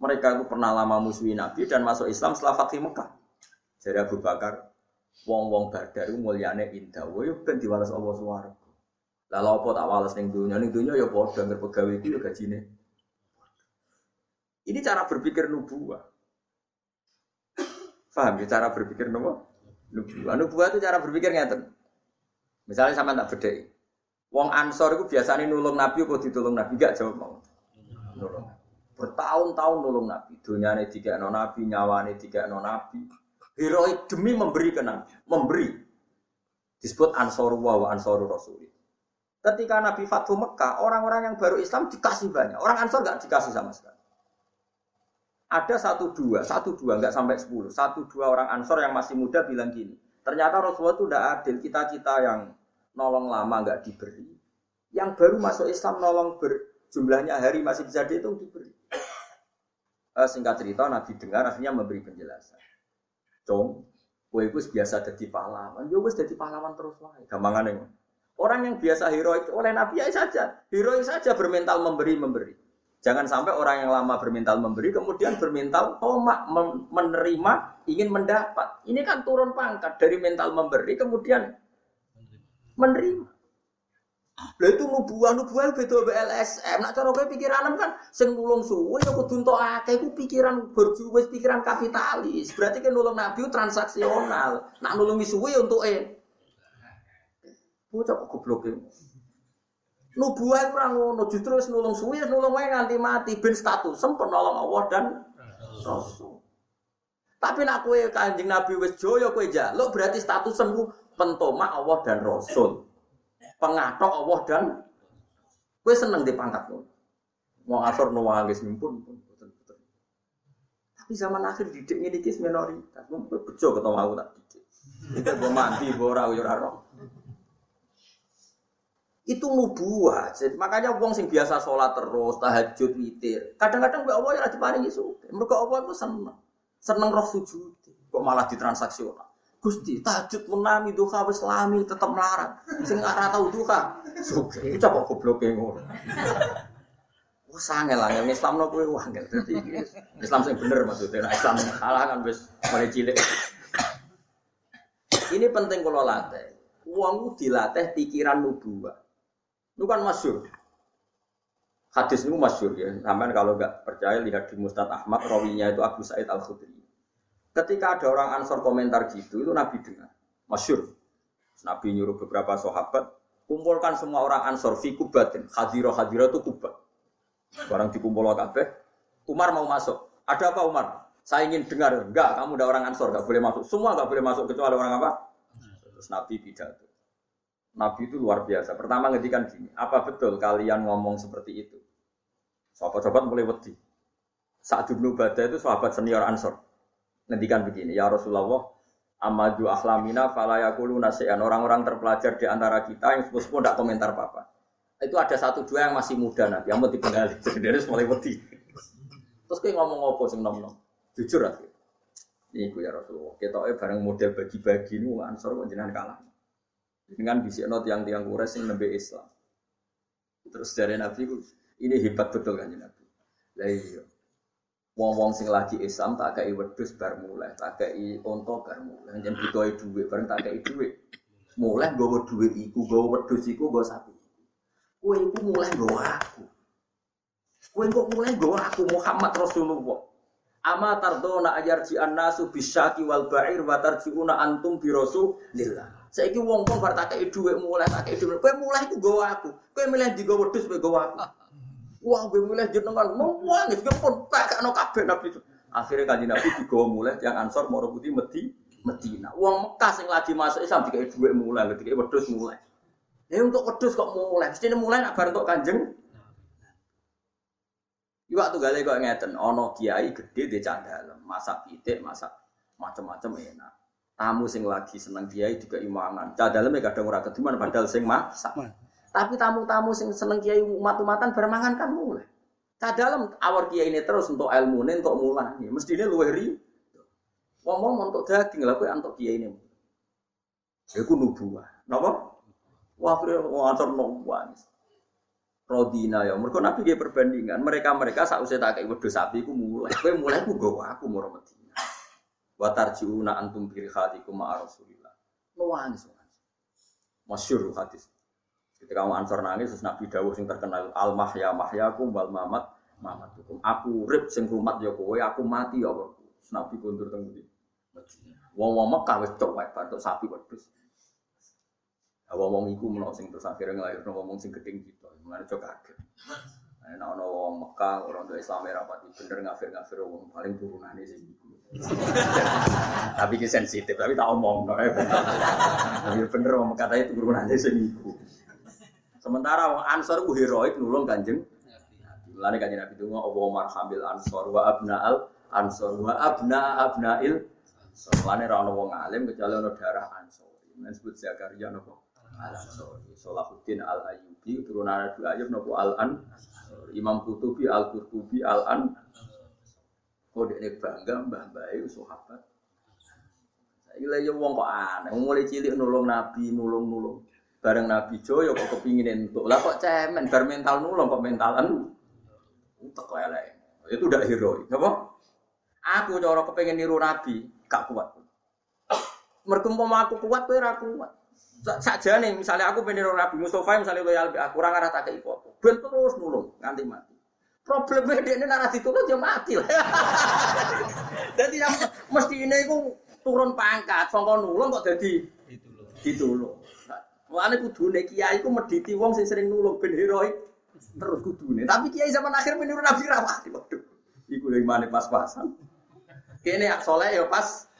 Mereka itu pernah lama musuhi Nabi dan masuk Islam setelah Fatih Mekah. Jadi Abu Bakar, wong-wong badar itu mulyane indah. Wah, yo ben diwales Allah swarga. Lah lha apa tak wales ning dunya? Ning dunya ya padha ngger pegawai iki ya gajine. Ini cara berpikir nubuah. Paham ya cara berpikir nubuah? Nubuah. Nubuah itu cara berpikir ngeten. Misalnya sama tak bedheki. Wong Ansor itu biasanya nulung Nabi apa ditulung Nabi? Gak jawab mau. Bertahun-tahun nulung Nabi. Dunyane tiga Nabi, nyawane tiga Nabi heroik demi memberi ke Nabi, memberi. Disebut Ansaru wa Ansaru Rasul. Ketika Nabi Fathu Mekah, orang-orang yang baru Islam dikasih banyak. Orang Ansor nggak dikasih sama sekali. Ada satu dua, satu dua nggak sampai sepuluh. Satu dua orang Ansor yang masih muda bilang gini. Ternyata Rasulullah itu tidak adil. Kita kita yang nolong lama nggak diberi. Yang baru masuk Islam nolong berjumlahnya hari masih bisa dihitung diberi. Eh, singkat cerita Nabi dengar akhirnya memberi penjelasan. Cung, kue itu biasa jadi pahlawan. Yo wis jadi pahlawan terus wae. Gampangane. Orang yang biasa heroik oleh Nabi ya saja, heroik saja bermental memberi memberi. Jangan sampai orang yang lama bermental memberi kemudian bermental tomak menerima ingin mendapat. Ini kan turun pangkat dari mental memberi kemudian menerima. Lha itu nubuah, nubuah beda BLSM. Nak cara kowe pikiran kan sing nulung suwe ya kudu entuk akeh iku pikiran berjuwis pikiran kapitalis. Berarti kan nulung nabi transaksional. Nak nulungi suwe ya untuk e. Bocah kok goblok e. Nubuah ora ngono, justru wis nulung suwe ya nulung wae nganti mati ben status sempur nolong Allah dan Rasul. Tapi nak kowe Kanjeng Nabi wis joyo kowe jaluk berarti status sembuh pentoma Allah dan Rasul pengatok Allah dan gue seneng di pangkat lo. Mau asor nuwangis pun Tapi zaman akhir didik ini kis minoritas. Gue bejo ketemu aku tak didik. Gue mandi, gue ora ora Itu nubuah. Makanya wong sing biasa sholat terus, tahajud, witir. Kadang-kadang gue Allah ya diparingi suka. Mereka Allah itu seneng. Seneng roh sujud. Kok malah ditransaksional. Gusti, tahajud menami duha wis lami tetep melarat. Sing ora tau duha. Suge, coba gobloke ngono. <laughs> Wah sangel lah, yang Islam no kue wangel. Jadi Islam sing bener maksudnya. Nah, Islam salah kan wis mulai cilik. <coughs> Ini penting kalau latih. Uangmu dilatih pikiran nubuah. Itu kan masyur. Hadis ini masyur ya. Sampai kalau nggak percaya lihat di Mustad Ahmad, rawinya itu Abu Sa'id Al Khudri. Ketika ada orang Ansor komentar gitu, itu Nabi dengar. Masyur. Nabi nyuruh beberapa sahabat, kumpulkan semua orang Ansor fi kubatin. Hadiro hadiro itu kubat. Barang dikumpul kabeh, Umar mau masuk. Ada apa Umar? Saya ingin dengar. Enggak, kamu udah orang Ansor, enggak boleh masuk. Semua enggak boleh masuk kecuali orang apa? Terus Nabi pidato. Nabi itu luar biasa. Pertama ngedikan gini, apa betul kalian ngomong seperti itu? Sahabat-sahabat mulai wedi. Saat Ibnu Badah itu sahabat senior Ansor ngendikan begini, ya Rasulullah, amadu ahlamina falayakulu nasian. Orang-orang terpelajar di antara kita yang sepupu tidak komentar apa-apa. Itu ada satu dua yang masih muda nabi, yang mau dipengali. <laughs> Jadi mulai wedi. Terus kayak ngomong apa sing nom nom? Jujur aja. Ini ya Rasulullah. Kita eh bareng model bagi-bagi ini ansor jenengan kalah. Dengan bisik not yang tiang kures yang nabi Islam. Terus dari Nabi ini hebat betul kan Nabi. Lah iya. Wong-wong sing lagi Islam tak kei wedhus bar mulai, tak kei onto bar mulai. Yen butuhe dhuwit bareng tak kei dhuwit. Mulai nggawa dhuwit iku, nggawa wedhus iku nggawa sapi. Kowe iku mulai nggawa aku. Kowe kok mulai nggawa aku Muhammad Rasulullah. Ama tardona ayarji annasu bisyaki wal ba'ir wa tarjiuna antum bi rasulillah. Saiki wong-wong bar tak kei dhuwit mulai tak kei dhuwit. Kowe mulai iku nggawa aku. Kowe milih digawa wedhus kowe nggawa aku. Wah, gue mulai jenengan mau nangis, gue pun tak kano kabeh nabi itu. Akhirnya kaji nabi digawa mulai yang ansor mau putih meti Medina. Uang Mekah yang lagi masuk Islam tiga dua mulai, tiga wedus mulai. Ya untuk wedus kok mulai, mesti mulai nak untuk kanjeng. Iwak tuh gale kok ngeten, ono kiai gede di candalem, masak pitik, masak macam-macam enak. Tamu sing lagi seneng kiai juga imangan. Cah daleme kadang ora kediman padahal sing masak. Tapi tamu-tamu sing seneng kiai umat-umatan bermangan kan mulai. Cah dalam awar kiai ini terus untuk ilmu ini untuk mulai. Mestinya luwih ri. Ngomong untuk daging lah kowe antuk kiai ini. Iku nubuah. Napa? Wah, kira ngatur nubuah. Rodina ya, mereka nabi dia perbandingan. Mereka mereka saat usia tak kayak sapi, aku mulai. Kue mulai aku gawa aku mau Medina. Watarjiuna antum biri hatiku ma Rasulillah. Nuwangis, masyur hadis. Ketika kamu ansor nangis, terus Nabi Dawuh sing terkenal al mahya mahyakum wal mamat mamatukum. Aku rib sing rumat ya kowe, aku mati ya kowe. Nabi kundur teng? Wong-wong Mekah wis cok wae batuk sapi wedhus. Wong-wong iku menawa sing terus akhirnya nglairno wong sing gedeng gitu. Mulane cok kaget. Nah, ana wong Mekah orang tua Islam rapati bener ngafir-ngafir wong paling turunane sing iku. <laughs> tapi ki sensitif, tapi tak omong. Ya <laughs> bener wong Mekah itu turunane sing iku. Sementara wong Ansor ku heroik nulung Kanjeng Mulane kanjeng Nabi itu ngomong Allah marhamil ansor wa abna'al ansor wa abna abna'il Mulane ra ono wong alim kecuali ono darah ansor. Ini disebut Zakaria nopo? Al Ansori. Salahuddin Al Ayyubi turunan Abu Ayyub nopo Al An. Imam Qutubi Al Qurtubi Al An. Kode ini bangga mbah mbah sahabat. Saya lagi wong kok aneh, mulai cilik nulung Nabi, nulung nulung. Bareng Nabi Joyo kok kepingin entuk. Lah kok cemen, bar mental nulung kok mentalan. Utek kok elek. Itu udah heroik, apa? Aku cara kepengen niru Nabi, gak kuat. Mergo aku kuat kowe ora kuat. Saja nih, misalnya aku pengen Nabi Mustafa, misalnya loyal aku kurang arah tak foto, ben terus nulung nganti mati. Problemnya dia ini nara ditulung dia mati lah. <laughs> Jadi yang mesti ini aku turun pangkat, songkon nulung kok jadi ditulung. Mulane kudune kiai ku mediti wong sing sering nulung ben heroik terus kudune. Tapi kiai zaman akhir meniru Nabi rawati waduh. Iku yang mana pas-pasan. Kene ak soleh ya pas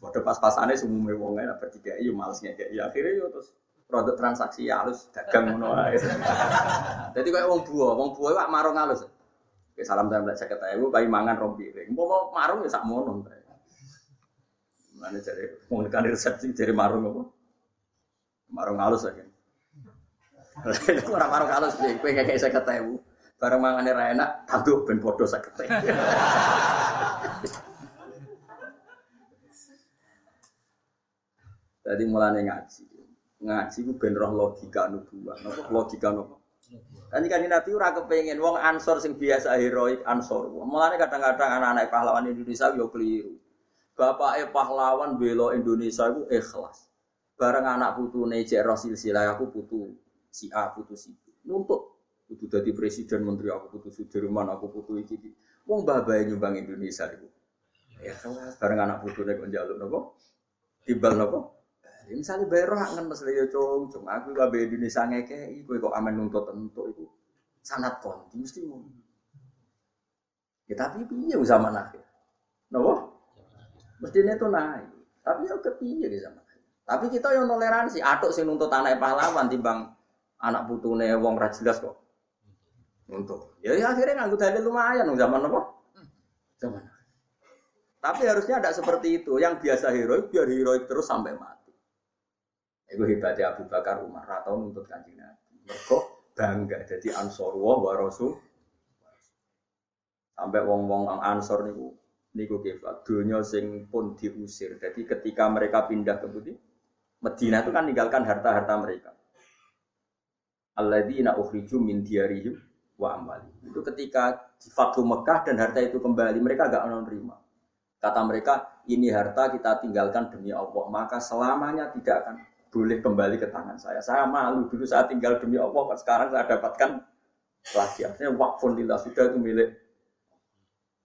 Waduh pas-pasane sumume wong enak bertiga iya males ngekek. Ya akhirnya yo terus produk transaksi halus dagang ngono ae. <laughs> Dadi koyo wong buah, wong buah wak marung halus. Oke, salam tempel 50.000 bayi mangan rompi. Mau mau marung ya sak mono. Mana cari wong kan resepsi cari marung apa? Marung halus aja. Orang marung sih, kowe ngekek 50.000. Bareng mangane ra enak, tantu ben padha 50.000. Jadi <laughs> mulane ngaji. Ngaji ku ben roh logika nubuah. Napa logika napa? Kan kan Nabi ora kepengin wong ansor sing biasa heroik ansor. Mulane kadang-kadang anak-anak pahlawan Indonesia yo keliru. Bapake pahlawan bela Indonesia itu ikhlas. Bareng anak putune cek Rasul sila aku putu si A putu si B. Nuntut kudu dadi presiden menteri aku putu Sudirman aku putu iki iki. Wong babae nyumbang Indonesia iku. Ya bareng anak putune kok njaluk napa? Timbal napa? Ya, misalnya bayar roh kan mas ya cung, cung aku bayar Indonesia ngeke, iku kok aman nuntut tentu itu sangat konti mesti mau. Ya tapi piye zaman akhir, nopo? Mestinya itu naik, tapi kepiye di zaman. Tapi kita yang toleransi, atuk sih nuntut anak pahlawan timbang anak putune wong ra jelas kok. Nuntut. Ya, ya akhirnya nganggo dalil lumayan zaman apa? Zaman. Tapi harusnya ada seperti itu. Yang biasa heroik biar heroik terus sampai mati. Itu hebatnya Abu Bakar Umar atau nuntut kanjeng Nabi. Mereka bangga jadi ansor wa rasul. Sampai wong-wong ansor niku niku kifat dunia sing pun diusir. Jadi ketika mereka pindah ke Budi, Medina itu kan meninggalkan harta-harta mereka. Alladzina ukhriju min diyarihim wa amwali. Itu ketika Fathu Mekah dan harta itu kembali, mereka agak menerima. Kata mereka, ini harta kita tinggalkan demi Allah, maka selamanya tidak akan boleh kembali ke tangan saya. Saya malu dulu saya tinggal demi Allah, sekarang saya dapatkan lagi. Artinya wakfun lillah sudah itu milik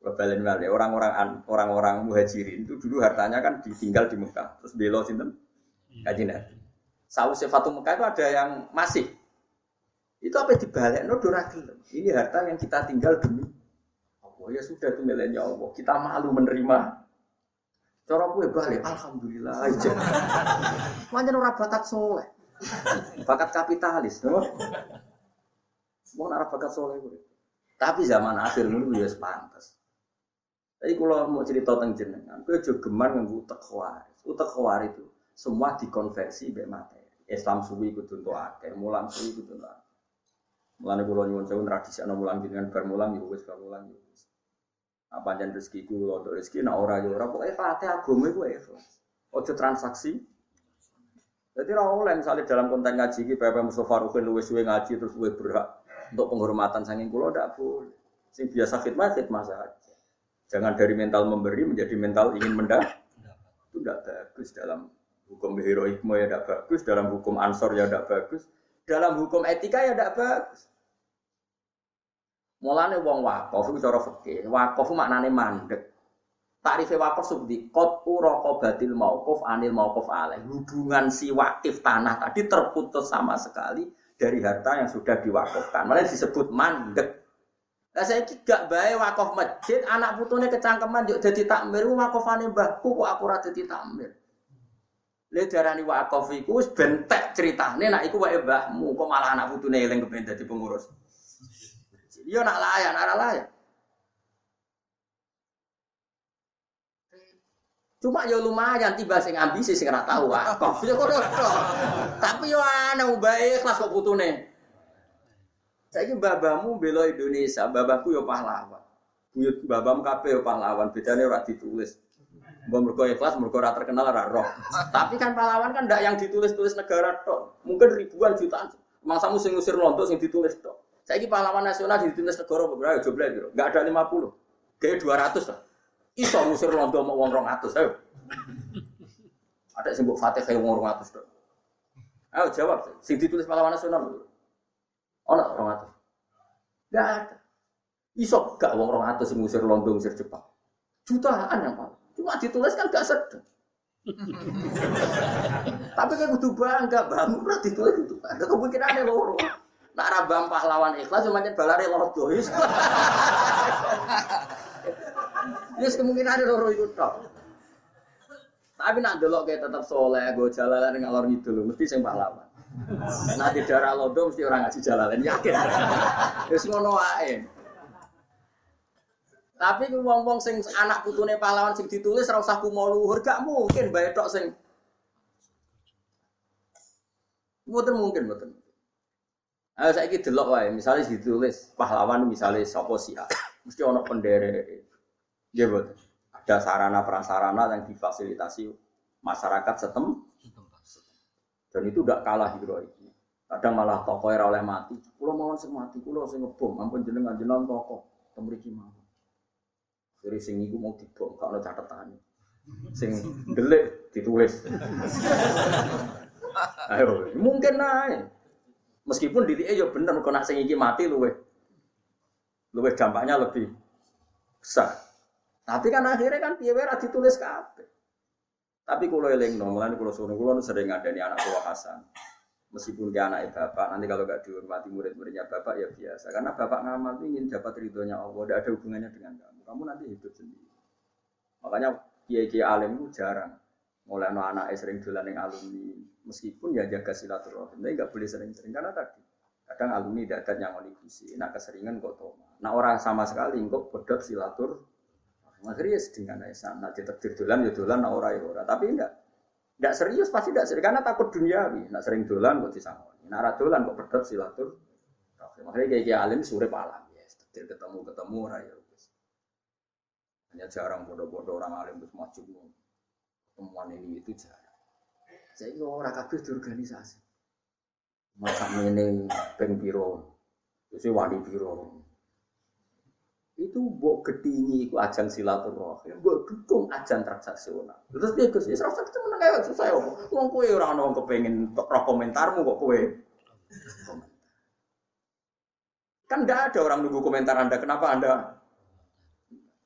orang-orang orang-orang muhajirin itu dulu hartanya kan ditinggal di Mekah terus belo sinten kaji nabi. Saus sifatu Mekah itu ada yang masih itu apa dibalik no. Ini harta yang kita tinggal demi Allah ya sudah itu miliknya Allah. Kita malu menerima Cara gue balik, alhamdulillah aja. <laughs> Mana ora bakat soleh, bakat kapitalis, no? Mau nara bakat soleh gue. Tapi zaman akhir ini ya pantas. Tapi kalau mau cerita tentang jenengan, gue juga gemar nganggu tekwa. Utek khawar itu semua dikonversi mbek materi. Islam suwi kudu entuk akeh, mulang suwi kudu entuk akeh. Mulane kula nyuwun sewu tradisi ana mulang dengan bar mulang ya wis bar mulang ya wis. Apa jan rezeki ku untuk rezeki nek ora ya ora pokoke fatih agama iku ikhlas. Ojo transaksi. Jadi ora oleh misalnya dalam konten ngaji iki Bapak Mustofa Rukin luwes suwe ngaji terus luwes berhak untuk penghormatan saking kula ndak boleh. Sing biasa khidmat khidmat saja. Jangan dari mental memberi menjadi mental ingin mendapat. Itu tidak bagus dalam hukum heroikme ya tidak bagus, dalam hukum ansor ya tidak bagus, dalam hukum etika ya tidak bagus. Mulane wong wakaf itu cara fikih, wakaf maknane mandek. Tarifnya wakaf subdi kot batil mauquf anil mauquf alaih. Hubungan si wakif tanah tadi terputus sama sekali dari harta yang sudah diwakafkan. Malah disebut mandek. Lah saya gak bae wakaf masjid, anak putune kecangkeman yuk dadi takmir, wakafane mbahku kok aku ora dadi takmir. Le darani wakaf iku wis bentek critane nek iku wae mbahmu, kok malah anak putune eling kepen dadi pengurus. Iya nak layak, nak layak. Cuma ya lumayan tiba sing ambisi sing ora tahu wakaf. Ya kok Tapi yo ana bae kelas kok putune. Saiki babamu bela Indonesia, babaku yo pahlawan. Buyut babam kabeh yo pahlawan, bedane ora ditulis. Mbak mergo ikhlas, mergo ora terkenal ora roh. Tapi kan pahlawan kan ndak yang ditulis-tulis negara tok. Mungkin ribuan jutaan. Mangsamu sing ngusir londo sing ditulis tok. Saiki pahlawan nasional ditulis negara beberapa jumlah gitu. Enggak ada 50. Kayak 200 lah. Iso ngusir londo mau wong 200, ayo. Ada sing mbok Fatih wong 200 tok. Ayo jawab, sing ditulis pahlawan nasional. Ono 200. Enggak ada. Iso gak wong 200 sing ngusir londo ngusir Jepang. Jutaan yang paling. Cuma ditulis kan gak sedih. Tapi kan kudu bangga, bangun ora ditulis itu. Ada kemungkinan ada loro. Nak rabam pahlawan ikhlas cuma balare lodo. Yes kemungkinan ada loro itu tok. Tapi nak delok kayak tetap soleh, gue jalan ngalor ngidul, mesti sing pahlawan. Nanti darah lodo mesti orang ngaji jalan, yakin. Terus ngono wae. Tapi wong-wong sing anak putune pahlawan sing ditulis ora usah kumo luhur, gak mungkin bae tok sing. Mboten mungkin, mboten. Ayo saiki delok wae, misalnya ditulis pahlawan misalnya sapa sih, mesti ono penderek. Nggih mboten. Ada sarana prasarana yang difasilitasi masyarakat setem dan itu tidak kalah hero ini kadang malah tokoh era oleh mati. Pulau mau sing mati pulau sing ngebom. Ampun jenengan jenengan tokoh. Temriki mau dari sing iku mau dibom kalau catatan sing delik ditulis ayo mungkin naik meskipun di ya bener kok nak sing iki mati luwe luwe dampaknya lebih besar tapi kan akhirnya kan piye ora ditulis kabeh. Tapi kalau eling no, mulane kalau suruh kalau sering ada nih anak tua Hasan. Meskipun dia anak bapak, nanti kalau gak dihormati murid-muridnya bapak ya biasa. Karena bapak ngamal ingin dapat ridhonya Allah, tidak ada hubungannya dengan kamu. Kamu nanti hidup sendiri. Makanya kiai-kiai alim itu jarang. Mulai no anak sering dolan yang alumni, meskipun ya jaga silaturahim, tapi nggak boleh sering-sering karena tadi kadang alumni dadat yang onikusi, nak keseringan kok toma. Nah orang sama sekali kok pedot silatur Akhirnya ya aja sana. Nanti takdir dolan ya dolan, nah ora ya ora. Tapi enggak. Enggak serius pasti enggak serius karena takut duniawi. Nak sering dolan kok disangoni. Nak ora dolan kok pedot silatur. Makanya kayak kayak alim sore palam ya. Takdir ketemu ketemu ora ya. Hanya jarang bodoh-bodoh orang alim terus maju temuan ini itu jarang. Saya ini orang kabeh organisasi. Masa ini peng biro, itu wali biro, itu mbok gedingi iku ajang silaturahim, mbok dukung ajang transaksional. Terus dia Gus, ya rasa itu meneng kayak susah ya. Wong kowe ora ono kepengin roh komentarmu kok kowe. Kan tidak ada orang nunggu komentar Anda, kenapa Anda?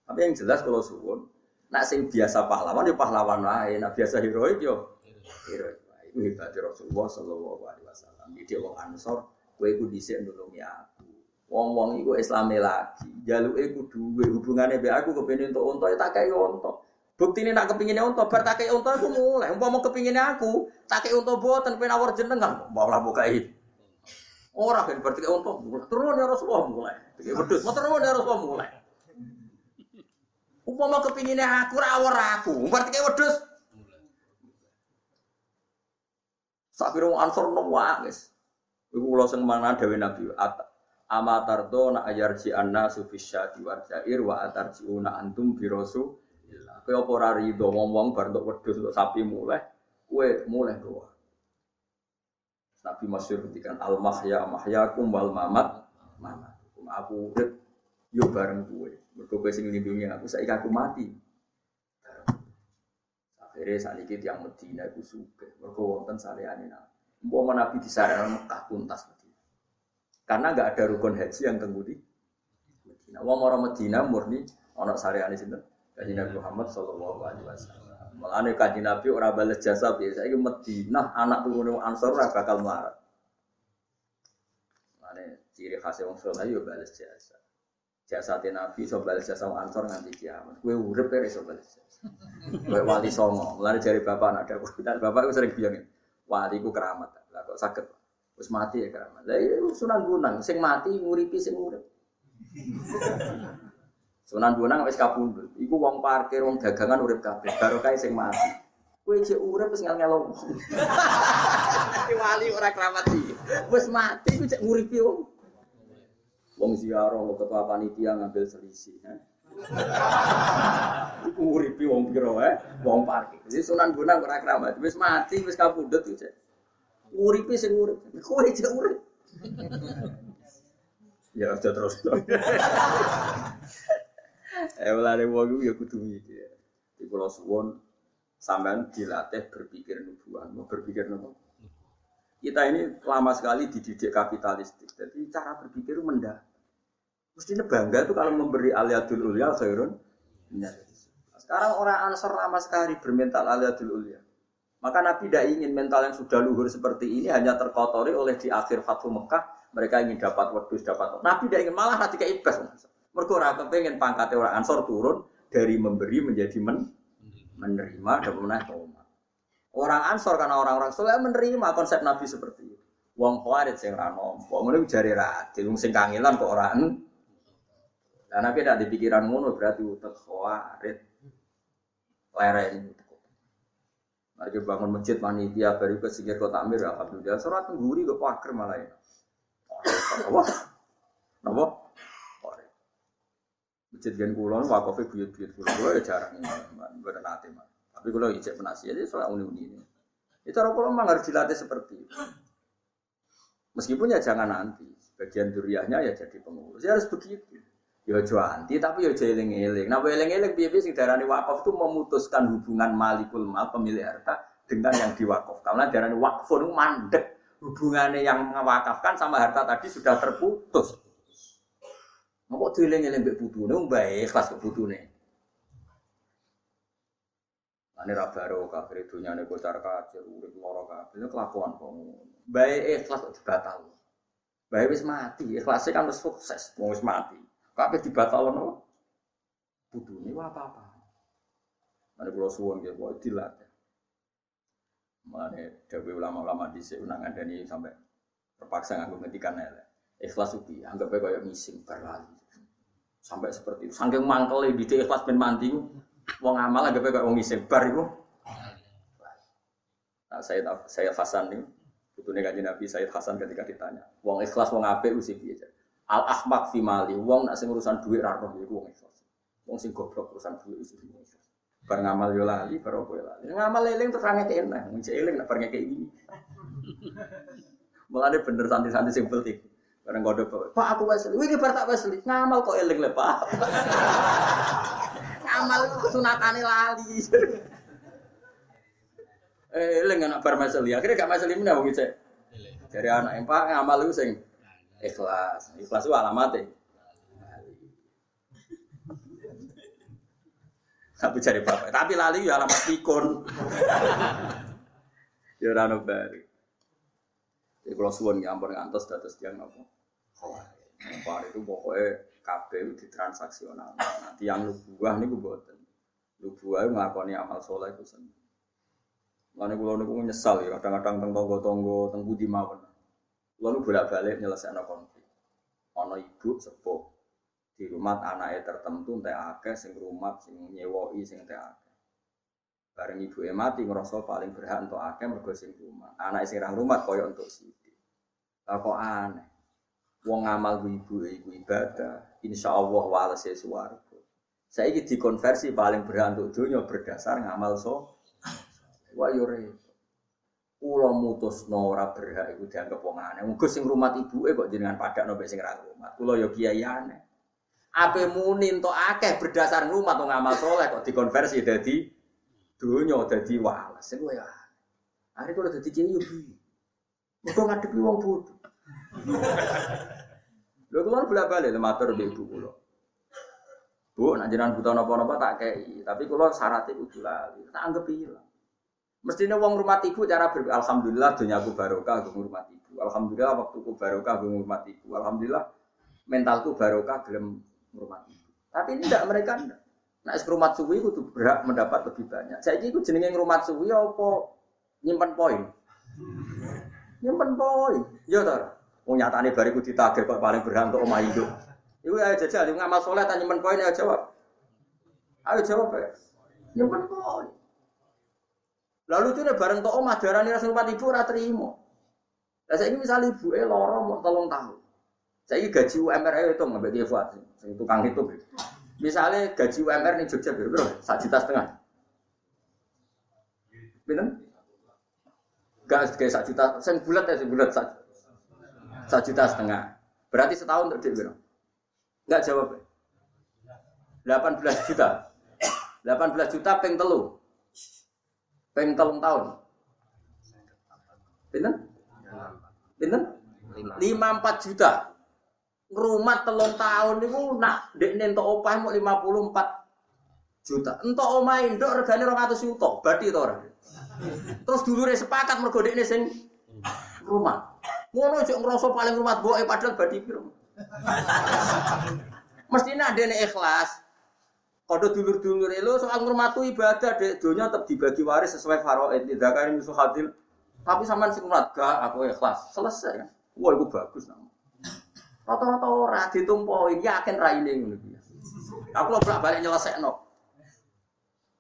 Tapi yang jelas kalau suwun, nak sing biasa pahlawan ya pahlawan lain, nak biasa heroik yo heroik. Itu hebatnya Rasulullah Shallallahu Alaihi Wasallam. Jadi wong Ansor, kowe ku dhisik nulungi aku. Wong-wong iku Islame lagi. Jaluke kudu duwe hubungane mbek aku kepengin untuk unta ya tak kei unta. Buktine nak kepingine unta bar tak kei unta iku mulai. Umpama kepingine aku, tak kei unta boten pengen awor jenengan. Malah bukai. Ora kan berarti unta turun ya Rasulullah mulai. Iki wedhus, mau turun ya Rasulullah mulai. Umpama kepingine aku ra awor aku, berarti kei wedhus pira wong Ansor nangis. Iku kula sing mana dewe Nabi at amatardo na ayarji anna sufisyati warjair wa atarjiuna antum birosu Kowe apa ora rido wong-wong bar sapi mulai, kowe mulai doa. Nabi masyhur ngendikan al mahya mahyakum wal mamat mamat. Aku urip yo bareng kowe. Mergo kowe sing aku saiki aku mati. Akhirnya saat ini tiang Medina itu suka. Mereka wonten salihane nabi. Mau nabi di sana Mekah tuntas Medina. Karena nggak ada rukun haji yang tunggu di Medina. Wong orang Medina murni ono salihane sinten. Kaji Nabi Muhammad Shallallahu Alaihi Wasallam. Mulane kaji Nabi orang balas jasa biasa. Ini Medina anak turun Ansor ora bakal melarat. Mulane ciri khasnya wong soleh yo balas jasa. Jasa Nabi so balas jasa Ansor nganti kiamat. Kue urip so balas jasa. Kue wali songo. Mulane jari bapak anak ada. Bapak itu sering bilang wali ku keramat. Lah kok sakit. Terus mati ya keramat. Lah iya sunan gunang. Sing mati nguripi sing urip. Sunan Bonang wis kapundhut. Iku wong parkir, wong dagangan urip kabeh. Baru kae sing mati. Kowe cek urip wis ngel-ngelo. wali ora keramat iki. Wis mati ku cek nguripi wong. Wong ziarah kok ketua panitia ngambil selisih. Eh? <laughs> Iku nguripi wong pira eh? Wong parkir. Jadi Sunan Bonang ora keramat. Wis mati, wis kapundhut ku cek. Nguripi sing urip. Kowe cek urip. Ya, aja terus. <laughs> Eh mulane wong ya kudu mikir. Di kula suwun sampean dilatih berpikir nubuah, mau berpikir nopo. Kita ini lama sekali dididik kapitalistik. Jadi cara berpikir mendah. Mestinya bangga itu kalau memberi aliadul ulia khairun. Sekarang orang ansor lama sekali bermental aliadul ulia. Maka Nabi tidak ingin mental yang sudah luhur seperti ini hanya terkotori oleh di akhir Fathu Mekah. Mereka ingin dapat wedus, dapat. Nabi tidak ingin malah nanti kayak ibas. Mereka ora kepengen pangkatnya orang ansor turun dari memberi menjadi men menerima dan menaik. Orang ansor karena orang-orang soleh menerima konsep Nabi seperti itu. Wong khawarit sing ra nampa, ngono jare ra adil, sing kangelan kok ora Lah Nabi tidak dipikiran ngono berarti utek khawarit. Lereni Mari bangun masjid panitia baru ke sikir kota Amir alhamdulillah surat tengguri ke paker malah ya. Apa? Apa? Masjid gen kulon wakafnya buyut-buyut kulon. Kulo ya jarang bener nanti mah. Tapi kulo ijek penasihat itu soal uni-uni ini. Itu orang kulo memang harus dilatih seperti itu. Meskipun ya jangan nanti. Bagian duriahnya ya jadi pengurus. Ya harus begitu. Ya tapi ya eling-eling. Nah, eling-eling biar sing darani wakaf itu memutuskan hubungan malikul mal pemilik harta dengan yang diwakaf. Karena darani wakfun mandek. Hubungannya yang mewakafkan sama harta tadi sudah terputus. Mau dieling-eling mbek putune mbae ikhlas kok putune. Ane ra baro kafir dunyane bocor kacir urip lara kabeh kelakuan kok ngono. Bae ikhlas kok dibatal. Bae wis mati, ikhlasnya kan wis sukses, wis mati. Kabeh dibatalno. Ora apa-apa. Mane kula suwun nggih kok dilatih. Mane dawuh ulama-ulama dhisik unang ngandani sampai terpaksa nganggo ngetikan elek. Ikhlas ubi, anggap aja kayak ngising berlali. Sampai seperti itu. Saking mangkel di ikhlas ben mandi wong amal anggap kayak wong ngising bar iku. Nah, saya saya Hasan nih, putune kanjeng Nabi Sayyid Hasan ketika ditanya, wong ikhlas wong apik usi piye? Al ahmak fi mali, wong nak sing urusan duit ra roh iku wong ikhlas. Wong sing goblok urusan duit usi wong ikhlas. Bar ngamal yo lali, bar opo yo lali. Ngamal eling terus ra ngekek enak, mung eling nak bar ngekek iki. <laughs> Mulane bener santai-santai sing penting. Bareng kodok, Pak aku Wesley, wih bar tak Wesley, ngamal kok eling le Pak. <laughs> ngamal itu kesunatane lali. eh, <laughs> eling anak bar Wesley, akhirnya gak Wesley mana wong cek. Dari anak yang Pak ngamal itu sing ikhlas, ikhlas itu alamatnya. Tapi cari bapak, tapi lali ya alamat pikun. ya rano bari. Jadi kalau suwon ya ampun ngantos dados tiang apa? Khawarij itu pokoknya kabeh ditransaksional. Nanti yang nubuah niku mboten. Nubuah nglakoni amal soleh itu seneng. Lalu kulo niku nyesal ya kadang-kadang teng tonggo-tonggo teng budi mawon. Niku bolak-balik nyelesaikno konflik. Ana ibu sepuh di rumah anaknya tertentu entek akeh sing rumah sing nyewoi sing entek akeh. Bareng ibu mati ngerasa paling berhak untuk akeh mergo sing rumah. Anak sing ra rumah koyo untuk sithik. Lah kok aneh. Wong ngamal ibu ibu ibadah, insya Allah suwarga. Saya ini dikonversi paling berhak untuk dunia berdasar ngamal so. Wah yo repot. Kulo mutus ora berhak iku dianggap wong aneh. Wong sing rumah ibuke kok jenengan padakno mek sing ra rumah. Kulo yo kiai aneh. Ape muni entuk akeh berdasar rumah atau ngamal soleh kok dikonversi dadi dunya dadi wales. Sing ya. Hari kulo dadi kiai yo bi. Mergo ngadepi wong bodoh. Lho kulo bolak-balik matur mbek ibu. Bu, nak jenengan buta napa-napa tak kei, tapi kulo syaratnya kudu lali. Tak anggap hilang. Mestinya uang rumah ibu cara ber alhamdulillah dunia aku barokah aku rumah ibu. Alhamdulillah waktu aku barokah aku rumah ibu. Alhamdulillah mentalku barokah gelem rumah ibu. Tapi ini tidak mereka tidak. Nah, es rumah suwi itu berhak mendapat lebih banyak. Saya itu jenenge rumah suwi apa nyimpan poin. Nyimpan poin. Ya toh. Mau nyatane bariku ditagih kok paling berhak untuk omah hidup. Iku ayo jajal ngamal soleh tanya nyimpan poin ayo jawab. Ayo jawab ya. Nyimpan poin. Lalu tuh bareng tok omah darani rasa rumah ibu ora trimo. Lah saiki misal ibu eh loro mau tolong tahun. Saya gaji UMR ayo itu nggak dia buat, sing tukang itu. Misalnya gaji UMR nih Jogja berapa? Satu juta setengah. Bener? Gak kayak satu juta, saya bulat ya, bulat satu juta setengah. Berarti setahun untuk dia berapa? Enggak jawab. 18 juta. 18 juta peng telu. Peng telung tahun. Pinten? Pinten? Lima empat juta. Rumah telung tahun itu nak dek nentok opah mau lima puluh empat juta. Entok omah indok regane rong atus juta. Berarti itu orang. Terus dulu sepakat mergo dekne sing rumah. Ngono cek ngerasa paling rumah boe padahal badi piro. Mestinya ada ikhlas. Kode dulur-dulur itu soal ngurmatu ibadah dek dunia tetap dibagi waris sesuai faraid tidak kan musuh. Tapi sama si ngurmat gak aku ikhlas selesai kan. Wah itu bagus nama. Rata-rata orang ditumpahin yakin raine ngono Aku lo bolak balik nyelesai no.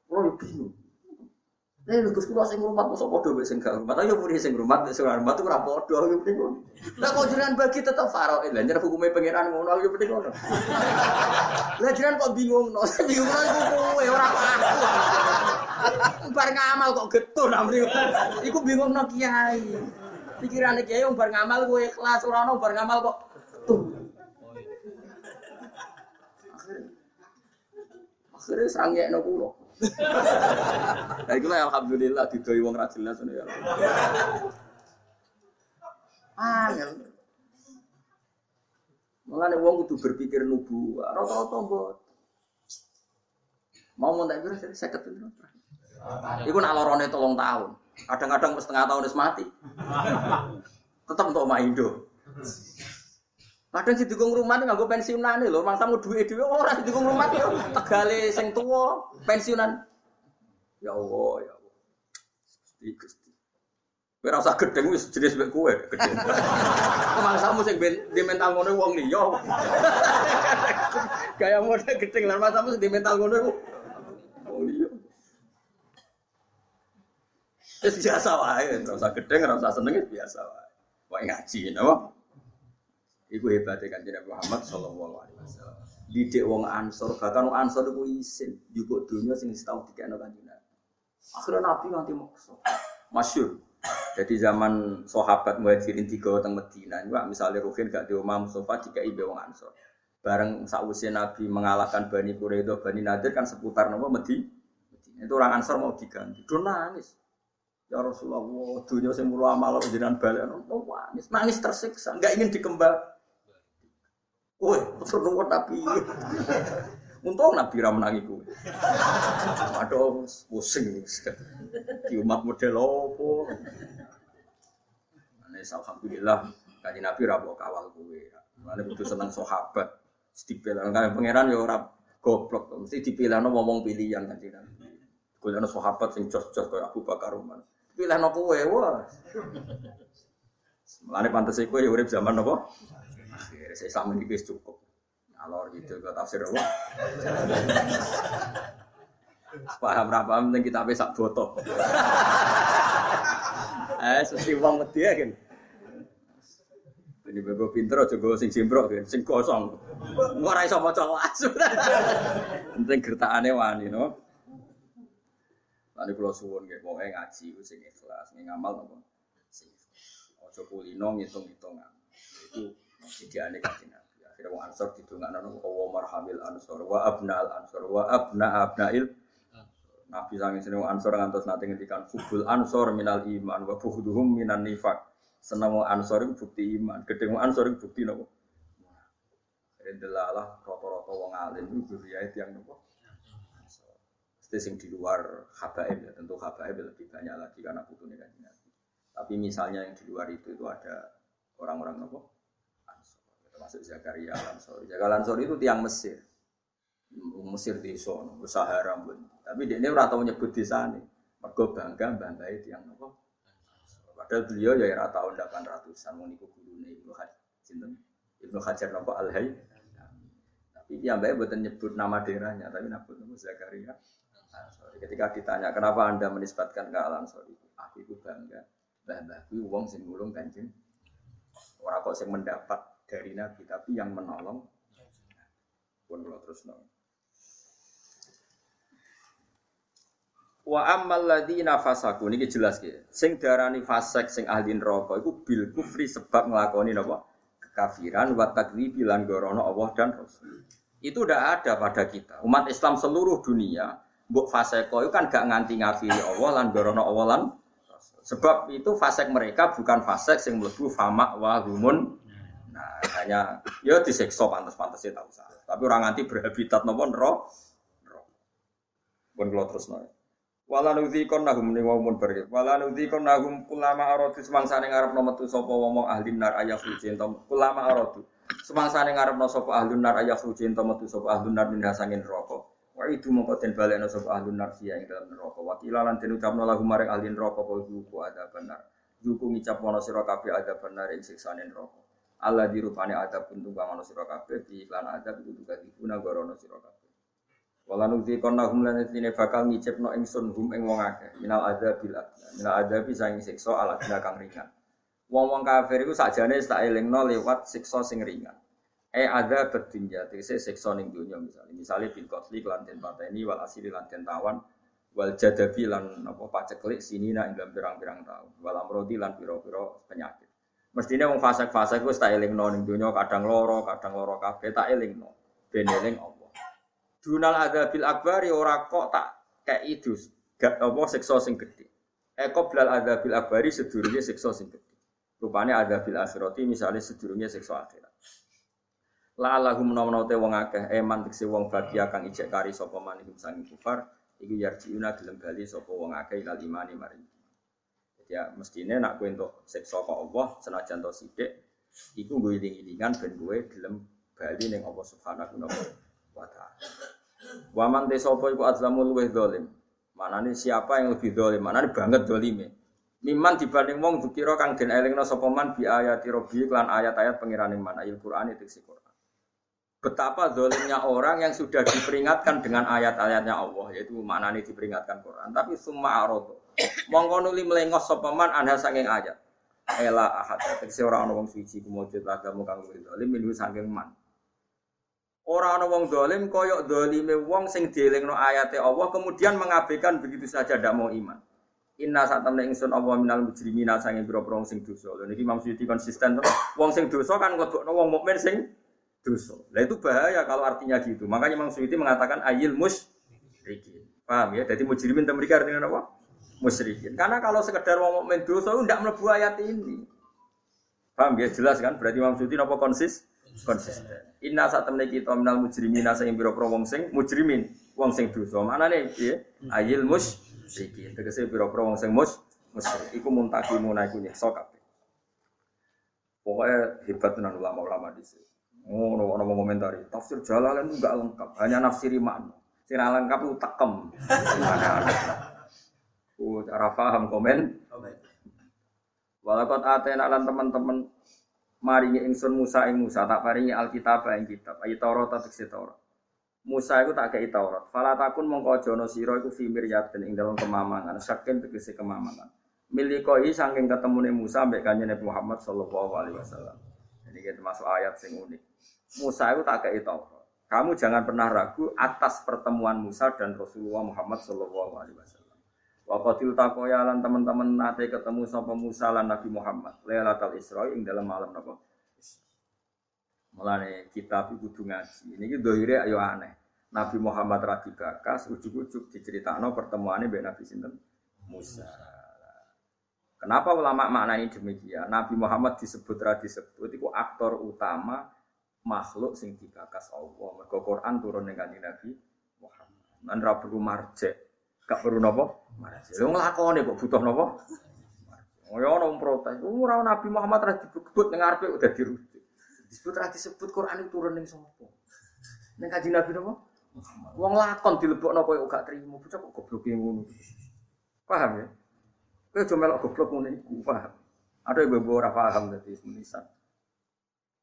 Lo bingung. Eh, lu Gus kula sing rumah mosok padha wis sing gak rumah. Ayo muni sing rumah sing rumah tuh ora padha yo. Lah kok jenengan bagi tetep faraid. Lah nyer hukume pangeran ngono yo penting ngono. Lah kok bingung no. <laughs> Bingung kowe ora aku. Bar ngamal kok getun amri. Iku bingung no kiai. Pikirane kiai bar ngamal kowe ikhlas ora ono bar ngamal kok getun. Akhirnya sangekno kula. Nah, lah alhamdulillah didoi wong ra jelas ya. Angel. Mulane wong kudu berpikir nubu, rata-rata mbot. Mau mau tak kira saya seket itu. Iku nak lorone tolong tahun. Kadang-kadang setengah tahun wis mati. Tetap untuk mak Indo. Kadang si dukung rumah itu nggak pensiunan nih loh, mangsa mau duit duit orang si dukung rumah itu tegale sing tua pensiunan. Ya Allah, ya Allah. Gusti Gusti. Kowe gedeng wis jenis mek kowe gedeng. Mangsamu sing di mental ngono wong liya. Gaya model gedeng lan mangsamu sing di mental ngono wong biasa wae, ora usah gedeng, ora usah seneng biasa wae. Wae ngaji, napa? Iku hebatnya kan Nabi Muhammad Sallallahu Alaihi Wasallam. Didik wong ansor, bahkan wong ansor itu isin, juga dunia sing tahu tiga kan Nabi. Akhirnya Nabi nganti maksa. Masyur. Jadi zaman sahabat muhajirin tiga teng Medina, juga misalnya Ruhin gak di rumah Mustafa jika ibe wong ansor. Bareng sausnya Nabi mengalahkan Bani Quraidah, Bani Nadir kan seputar nama Medina. Itu orang ansor mau diganti. Dia nangis. Ya Rasulullah, dunia sing mulo amal jenengan balik, nangis, nangis tersiksa, nggak ingin dikembal. Woi, terus nunggu Nabi. Untung Nabi ra menangi ku. Aduh, pusing. Di umat model opo. Ane alhamdulillah kaji Nabi ra kawal kuwe. Mane butuh seneng sahabat. Dipilih kan pangeran ya ora goblok. Mesti dipilihno ngomong pilihan kan Nabi. Kuliah sahabat sing jos-jos kaya Abu Bakar Umar. Pilihno kowe wah. Mulane pantes kowe ya urip zaman apa? Saya Islam ini cukup. Alor gitu ke tafsir apa? Paham ra paham ning kitabe sak boto. Eh, sesi wong wedi ya kan. Ini bebo pinter aja gue sing jimbrok kan, sing kosong. Engko ora iso maca langsung. Penting gertakane wani no. Tadi kalau suwun nggih pokoke ngaji sing ikhlas, ngamal ikhlas. Aja kulino ngitung-ngitung. Itu ideane kanjeng Nabi. Akhirnya wong Ansor didongakno wa marhamil ansor wa abnal ansor wa abna abnail Nabi sange seneng ansor ngantos nate ngendikan kubul ansor minal iman wa buhduhum minan nifak. Seneng wong ansor itu bukti iman, gedhe wong ansor itu bukti napa? Rendelalah rata-rata wong alim itu zuriyah yang napa? Mesti sing di luar habaib ya, tentu habaib lebih banyak lagi karena putune kan Nabi. Tapi misalnya yang di luar itu itu ada orang-orang napa? Termasuk Zakaria Ansor. Zakaria Ansor itu tiang Mesir. Mesir desa, Sahara pun. Tapi dia ini tau nyebut desa nih. Mergo bangga banggai tiang nopo. Padahal beliau ya era tahun 800-an mau niku gurune Ibnu Hajar. Ibnu Hajar nopo Al Hayy. Tapi dia mbak buatan nyebut nama daerahnya, tapi nyebut nama Zakaria. Ansori. Ketika ditanya kenapa anda menisbatkan ke Al Ansori, aku itu bangga. Mbah mbah uang sing ngulung kanjeng. Orang kok sing mendapat dari Nabi, tapi yang menolong. Pun kalau terus nong. Wa ammal ladzina fasaku niki jelas ki. Sing darani fasek sing ahli neraka iku bil kufri sebab nglakoni napa? Kekafiran wa takdzibi lan gorono Allah dan Rasul. Itu udah ada pada kita. Umat Islam seluruh dunia, mbok faseko itu kan gak nganti ngafiri Allah lan gorono Allah lan. Sebab itu fasek mereka bukan fasek sing mlebu fama wa humun. Nah, hanya ya disiksa pantas-pantasnya tak usah. Tapi orang nganti berhabitat nopo neraka. Pun kalau terus nol. Wala nudzikon nahum ni wong berke. Wala nudzikon nahum kulama aradu semangsane ngarepno metu sapa wong ahli nar ayah suci ento kulama aradu. Semangsane ngarepno sapa ahli nar ayah suci ento metu sapa ahli nar min hasangin neraka. Wa itu mongko den balekno sapa ahli nar sia ing dalam neraka. Wa kilalan den ucapno lahum maring ahli neraka kok iku ada benar. Juku ngicap mono sira ada benar ing siksane neraka. Allah dirupane adab untuk kang ana sira kabeh di iklan adab juga dibuna gorono sira kabeh. Wala nukti konna hum lan tine bakal ngicipno ingsun hum ing wong akeh minal adzabil adna. Minal adzabi sang siksa ala kang ringan. Wong-wong kafir iku sakjane tak elingno lewat siksa sing ringan. E ada berdunya, tegese siksa ning dunya misalnya. Misalnya bil qatli lan den pateni wal asiri lan den tawan wal jadabi lan apa paceklik sinina ing pirang-pirang tahun. Wal amrodi lan pira-pira penyakit. Mestine wong fasik-fasik wis tak elingno ning dunya kadang loro, kadang loro kabeh tak elingno. Ben eling Allah. Dunal adzabil akbar ya ora kok tak kei dus. Gak apa siksa sing gedhe. Eko blal adzabil akbari sedurunge siksa sing gedhe. Rupane adzabil akhirati misalnya sedurunge siksa akhirat. La lahum menawa te wong akeh eman tekse wong bagia kang ijek kari sapa man iku sanging kufar iku yarjiuna gelem bali sapa wong akeh ilal imani maring. Ya mestine nak kowe entuk siksa kok Allah senajan to sithik iku gue iling-ilingan ben kowe gelem bali ning Allah Subhanahu wa taala. Waman te sapa iku luweh dolim. Manane siapa yang lebih dolim? Manane banget dolime. Miman dibanding wong dukira kang den elingno sapa man bi ayati rabbi lan ayat-ayat pengirane man ayat Quran itu si Quran. Betapa dolimnya orang yang sudah diperingatkan dengan ayat-ayatnya Allah, yaitu maknane diperingatkan Quran. Tapi summa arodo. Mongko nuli melengos sapa man anha saking ayat. Ela ahad. Tegese ora ana wong suci kumujud lagamu kang luwih dolim minhu saking man. Ora ana wong dolim koyok dolime wong sing dielingno ayate Allah kemudian mengabaikan begitu saja ndak mau iman. Inna saat temen ingsun Allah minal mujrimina sange boro-boro wong sing dosa. Lha niki Imam Suyuti konsisten. Wong sing dosa kan nglebokno wong mukmin sing dosa. Lah itu bahaya kalau artinya gitu. Makanya Imam Suyuti mengatakan ayil musyrikin. Paham ya? Jadi mujrimin itu mereka artinya apa? Musyrikin. Karena kalau sekedar wong mukmin dosa itu ndak mlebu ayat ini. Paham ya? Jelas kan? Berarti Imam Suyuti apa konsis? Konsisten. Inna saat temen kita minal mujrimin sing biro pro wong sing mujrimin wong sing dosa. Manane piye? Ayil musyrikin. Tegese biro pro wong sing mus musyrik. Iku muntakimu iku nyiksa kabeh. Pokoknya hebat tenan ulama-ulama di sini. Oh, no, no, komentari. Tafsir Jalalain itu enggak lengkap, hanya nafsiri makna. Sing lengkap itu takem. <laughs> Uh, cara paham komen. Walakot atena lan teman-teman maringi ingsun Musa ing Musa tak paringi Alkitab ing kitab ayi Taurat ta tekse Taurat Musa iku tak kei Taurat. Fala takun mongko aja ana sira iku fi miryatin ing dalam kemamangan, saking tegese kemamangan. Milikoi saking ketemune Musa mbek kanjeng Nabi Muhammad sallallahu alaihi wasallam. Ini kita termasuk ayat sing unik. Musa itu tak kei Taurat. Kamu jangan pernah ragu atas pertemuan Musa dan Rasulullah Muhammad sallallahu alaihi wasallam. Wa qatil lan teman-teman nate ketemu sapa Musa lan Nabi Muhammad. Lailatul Isra ing dalam malam napa? Mulane kitab iku kudu ngaji. Ini dohire ayo aneh. Nabi Muhammad ra digagas, ujug-ujug diceritakno pertemuannya mbek Nabi sinten? Musa. Kenapa ulama maknani demikian? Nabi Muhammad disebut ra disebut itu aktor utama makhluk sing digagas Allah. Mergo Quran turun ning Nabi Muhammad. Lan ra perlu marjek. Gak perlu? Marjek. Wong lakone kok butuh napa? Oh ya ono protes. Ora Nabi Muhammad ra disebut ning ngarepe udah dirujuk. Disebut ra disebut Quran itu turun ning sapa? Ning kanjeng Nabi napa? Wong lakon dilebokno koyo gak trimo, bocah kok goblok ngono. Paham ya? Kowe aja melok goblok ngono iku, paham? Ada yang ora paham dadi menisan.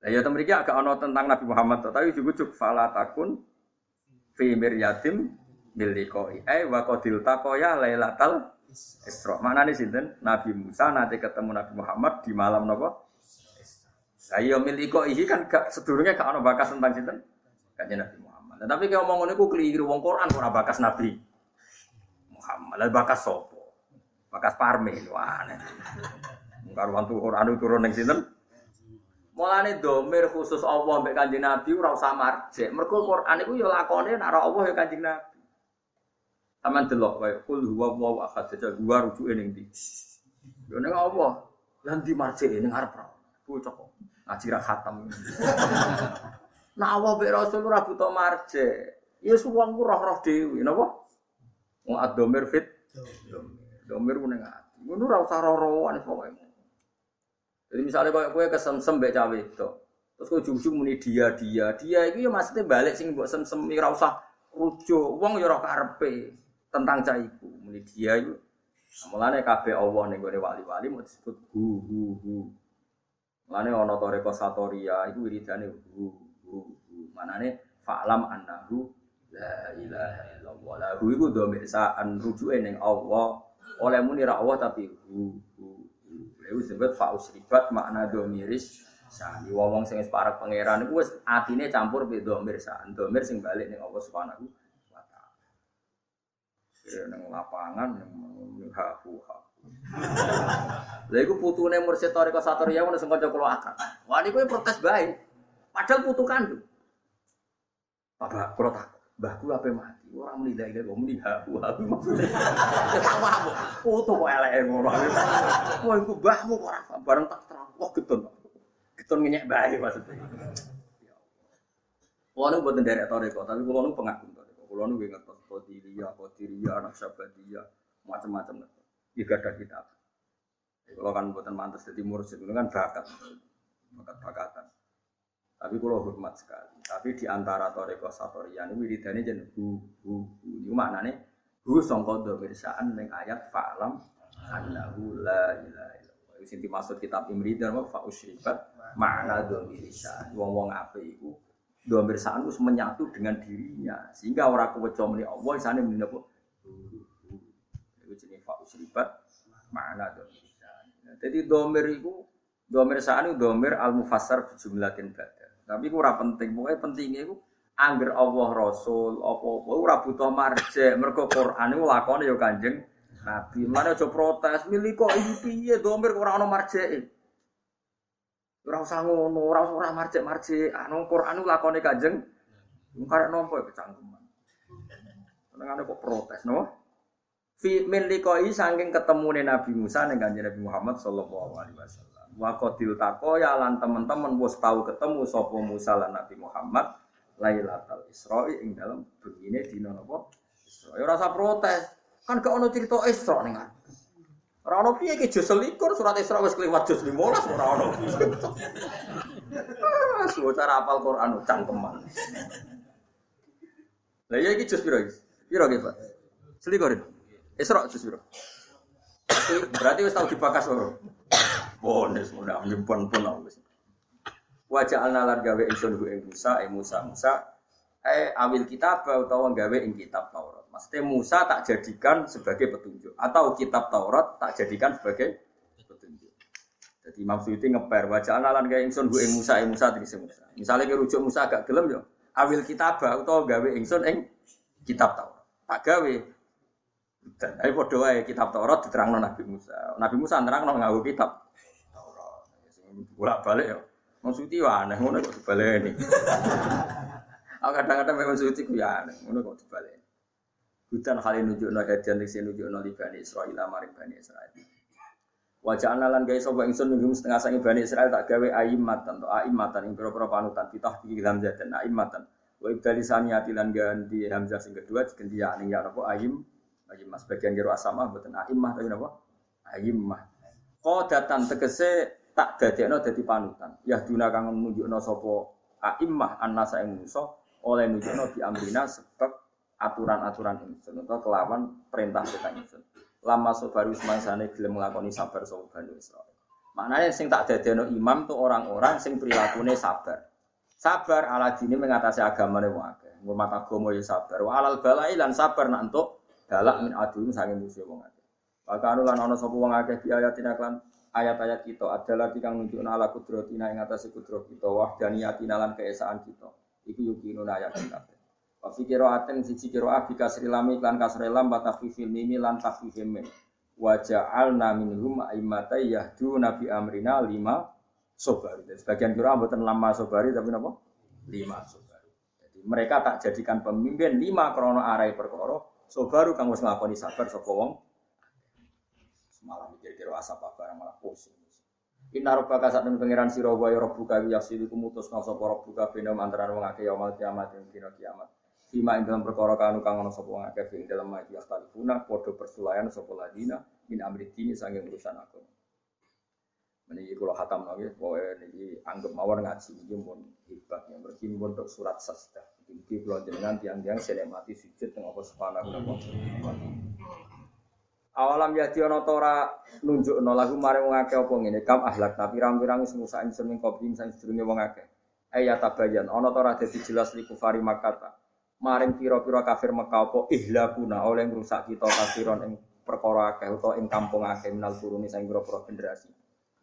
Lah ya temen agak ana tentang Nabi Muhammad, tapi juga juk fala takun fi miryatim bil liqai. Eh wa qadil lailatal Isra. Mana nih sinten? Nabi Musa nanti ketemu Nabi Muhammad di malam? Lah iya miliko iki kan gak sedurunge gak ana bakas tentang sinten? Kanjeng Nabi Muhammad. Nah, tapi kalau ngomong itu keliru wong Quran ora bakas Nabi Muhammad. Lah bakas sopo? Bakas parme wah. Karuan tuh Quran turun ning sinten? Mulane domir khusus Allah mbek Kanjeng Nabi ora usah marjek. Mergo Quran iku ya lakone nek Allah ya Kanjeng Nabi. Taman delok kaya kul huwa wa ahad saja gua rujuke ning ndi. Yo ning Allah. Lan di marjek ning arep. Bocah kok ngaji ra khatam. Nah Allah be Rasul ora buta marje. Ya wong ku roh-roh dhewe, napa? Wong adomir fit. Domir ku ning ati. Ngono ora usah roh-rohan pokoke. Jadi misalnya kayak kue kesemsem cawe itu, terus kue ujung muni dia dia dia itu ya maksudnya balik sing buat semsem ora usah rujuk, wong ya roh karepe tentang caiku muni dia itu. Mulane kabeh Allah ning wali-wali mau disebut hu hu hu. Mulane ana toreko satoria iku wiridane hu hu hu. Manane fa'lam annahu la ilaha illallah. La hu iku dhamir sa'an rujuke ning Allah. Oleh muni ra Allah tapi hu hu. Iku disebut fa'us ribat makna dhamiris sa'an. Wong sing wis parek pangeran iku wis atine campur be dhamir sa'an. Dhamir sing balik ning Allah Subhanahu. Ya ning lapangan ning ha hu ha. Lha iku putune Mursyid Thariqah Satoriya ngono sing kanca kula akad. Wah niku protes bae. Padahal putu kandung. Bapak kula tak Mbahku apa mati? Orang la ilaha muni ha wa ha maksudnya. Tak paham. Putu kok eleke ngono. Wah iku mbahmu kok ora bareng tak terang. Wah getun. Getun ngenyek bae maksudnya. Kulo nu boten derek toreko, tapi kulo nu pengagum. Kulo nu ngertos Qadiria, anak Syabadiyah, macam-macam. Iya ada kitab. Kalau kan buatan mantas jadi mursyid itu kan bakat, bakat bakatan. Tapi kalau hormat sekali. Tapi di antara toreko satorian wiridane jen hu hu hu. Ini nih? Hu songko domirsaan neng ayat fa'lam annahu la ilaha illallah. Kitab Imridan wa fa usyribat makna domirsaan. Wong-wong domirsaan itu menyatu dengan dirinya sehingga orang keweco meni Allah isane meni apa? Itu jenis fa usyribat makna domirsaan. Jadi domir itu domir saan itu domir al mufassar jumlatin badal. Tapi itu penting. Pokoknya pentingnya itu angger Allah Rasul apa-apa ora butuh marjek. Mergo Quran itu lakone ya Kanjeng Nabi. Mana aja protes, milih kok iki piye domir ora ono marjeke. Ora usah ngono, ora ora marjek-marjek. Anu Quran lakone Kanjeng Karek nompo ya kecangkeman. Senengane kok protes, no? Fi min liqai saking ketemune Nabi Musa ning Kanjeng Nabi Muhammad sallallahu alaihi wasallam. Wa qatil taqoya lan teman-teman wis tau ketemu sapa Musa lan Nabi Muhammad Lailatul Isra ing dalam begine dina napa? Isra. Ya ora usah protes. Kan gak ono cerita Isra ning Ora ono piye iki jus selikur surat Isra wis kliwat jus 15 ora ono. Suwe cara apal Quran cangkeman. Lah ya iki jus piro iki? Piro iki, Pak? Selikur. Isra jus piro? Berarti wis tau dibakas ora? Bones udah nyimpen pun wis. Wajah analar gawe ingsun ing Musa, ing Musa Musa Eh awil kitab utawa gawe ing kitab Taurat. Maksudnya Musa tak jadikan sebagai petunjuk atau kitab Taurat tak jadikan sebagai petunjuk. Jadi Imam Suyuti ngeper wajah lan gawe ingsun gue Musa ing Musa terus Musa. Misalnya ke rujuk Musa agak gelem yo. Awil kitab utawa gawe ingsun ing kitab Taurat. Tak gawe dan ayo padha wae kitab Taurat diterangno Nabi Musa. Nabi Musa nerangno nganggo kitab Taurat. Bolak-balik ya. Maksudnya ya aneh, ngono kok dibaleni. <laughs> Aku kadang-kadang memang suci ku ya aneh, ngono kok dibaleni. Hutan kali nunjukno hadian sing nunjukno li Bani Israil maring Bani Israil. Wajah analan gaya sobo ingsun nunjuk setengah sangi Bani Israil tak gawe aimatan to aimatan ing pira-pira panutan ditah iki hamzah dan aimatan. Wa ibdali saniyati lan ganti hamzah sing kedua diganti ya ning ya napa aim Ayim mas bagian jero asama buatan aimah tapi napa? Aimah. Qadatan tegese tak dadekno dadi panutan. Ya duna kang nunjukno sapa aimah annasa ing Musa oleh nunjukno di amrina sebab aturan-aturan ingsun utawa kelawan perintah kita ingsun. Lama sobaru semangsane gelem nglakoni sabar sapa Bani Israil. Maknanya sing tak dadekno imam tuh orang-orang sing prilakune sabar. Sabar ala dini mengatasi agamane akeh. Ngurmat agama ya sabar. Wa alal balai lan sabar nak entuk dalak min adum sange musuh wong akeh. Maka anu lan ana sapa wong akeh di ayatina klan ayat-ayat kita adalah kang nunjukna ala kudratina ing atase kudrat kita wahdaniyatina lan keesaan kita. Iku yukinuna ayat kita. Wa fi qiraatin siji qiraah bi kasri lam lan kasri lam wa takhfifil mim lan takhfifil mim. Wa amrina lima sobari. Sebagian qiraah mboten lama sobari tapi napa? Lima sobari. Jadi mereka tak jadikan pemimpin lima krono arai perkara So baru kang wis nglakoni sabar sapa wong. Semalam mikir-mikir asap apa malah pusing. Inna rabbaka sak temen pangeran sira wa ya rabbuka yasidu kumutus na sapa rabbuka bena antara wong akeh yaumul kiamat dina kiamat. Fima ing dalam perkara kanu kang ana sapa wong akeh ing dalam mati astalifuna padha persulayan sapa ladina min amri dini sange urusan aku. Meniki kula hatam lagi, pokoke niki anggap mawon ngaji niki mun hebat yang berkimpun untuk surat sajdah. Iki kula jenengan tiang-tiang mati sujud teng apa wa ta'ala. Awalam ya di ana ora nunjukno lagu mare wong akeh apa ngene kam ahlak tapi pirang-pirang wis musa insun kopi sing sedurunge wong akeh. Ayat tabayan ana ta ora dadi jelas li kufari makata. Maring pira-pira kafir Mekah apa ihlakuna oleh ngrusak kita kafiron ing perkara akeh utawa ing kampung akeh minal kuruni sing pira-pira generasi.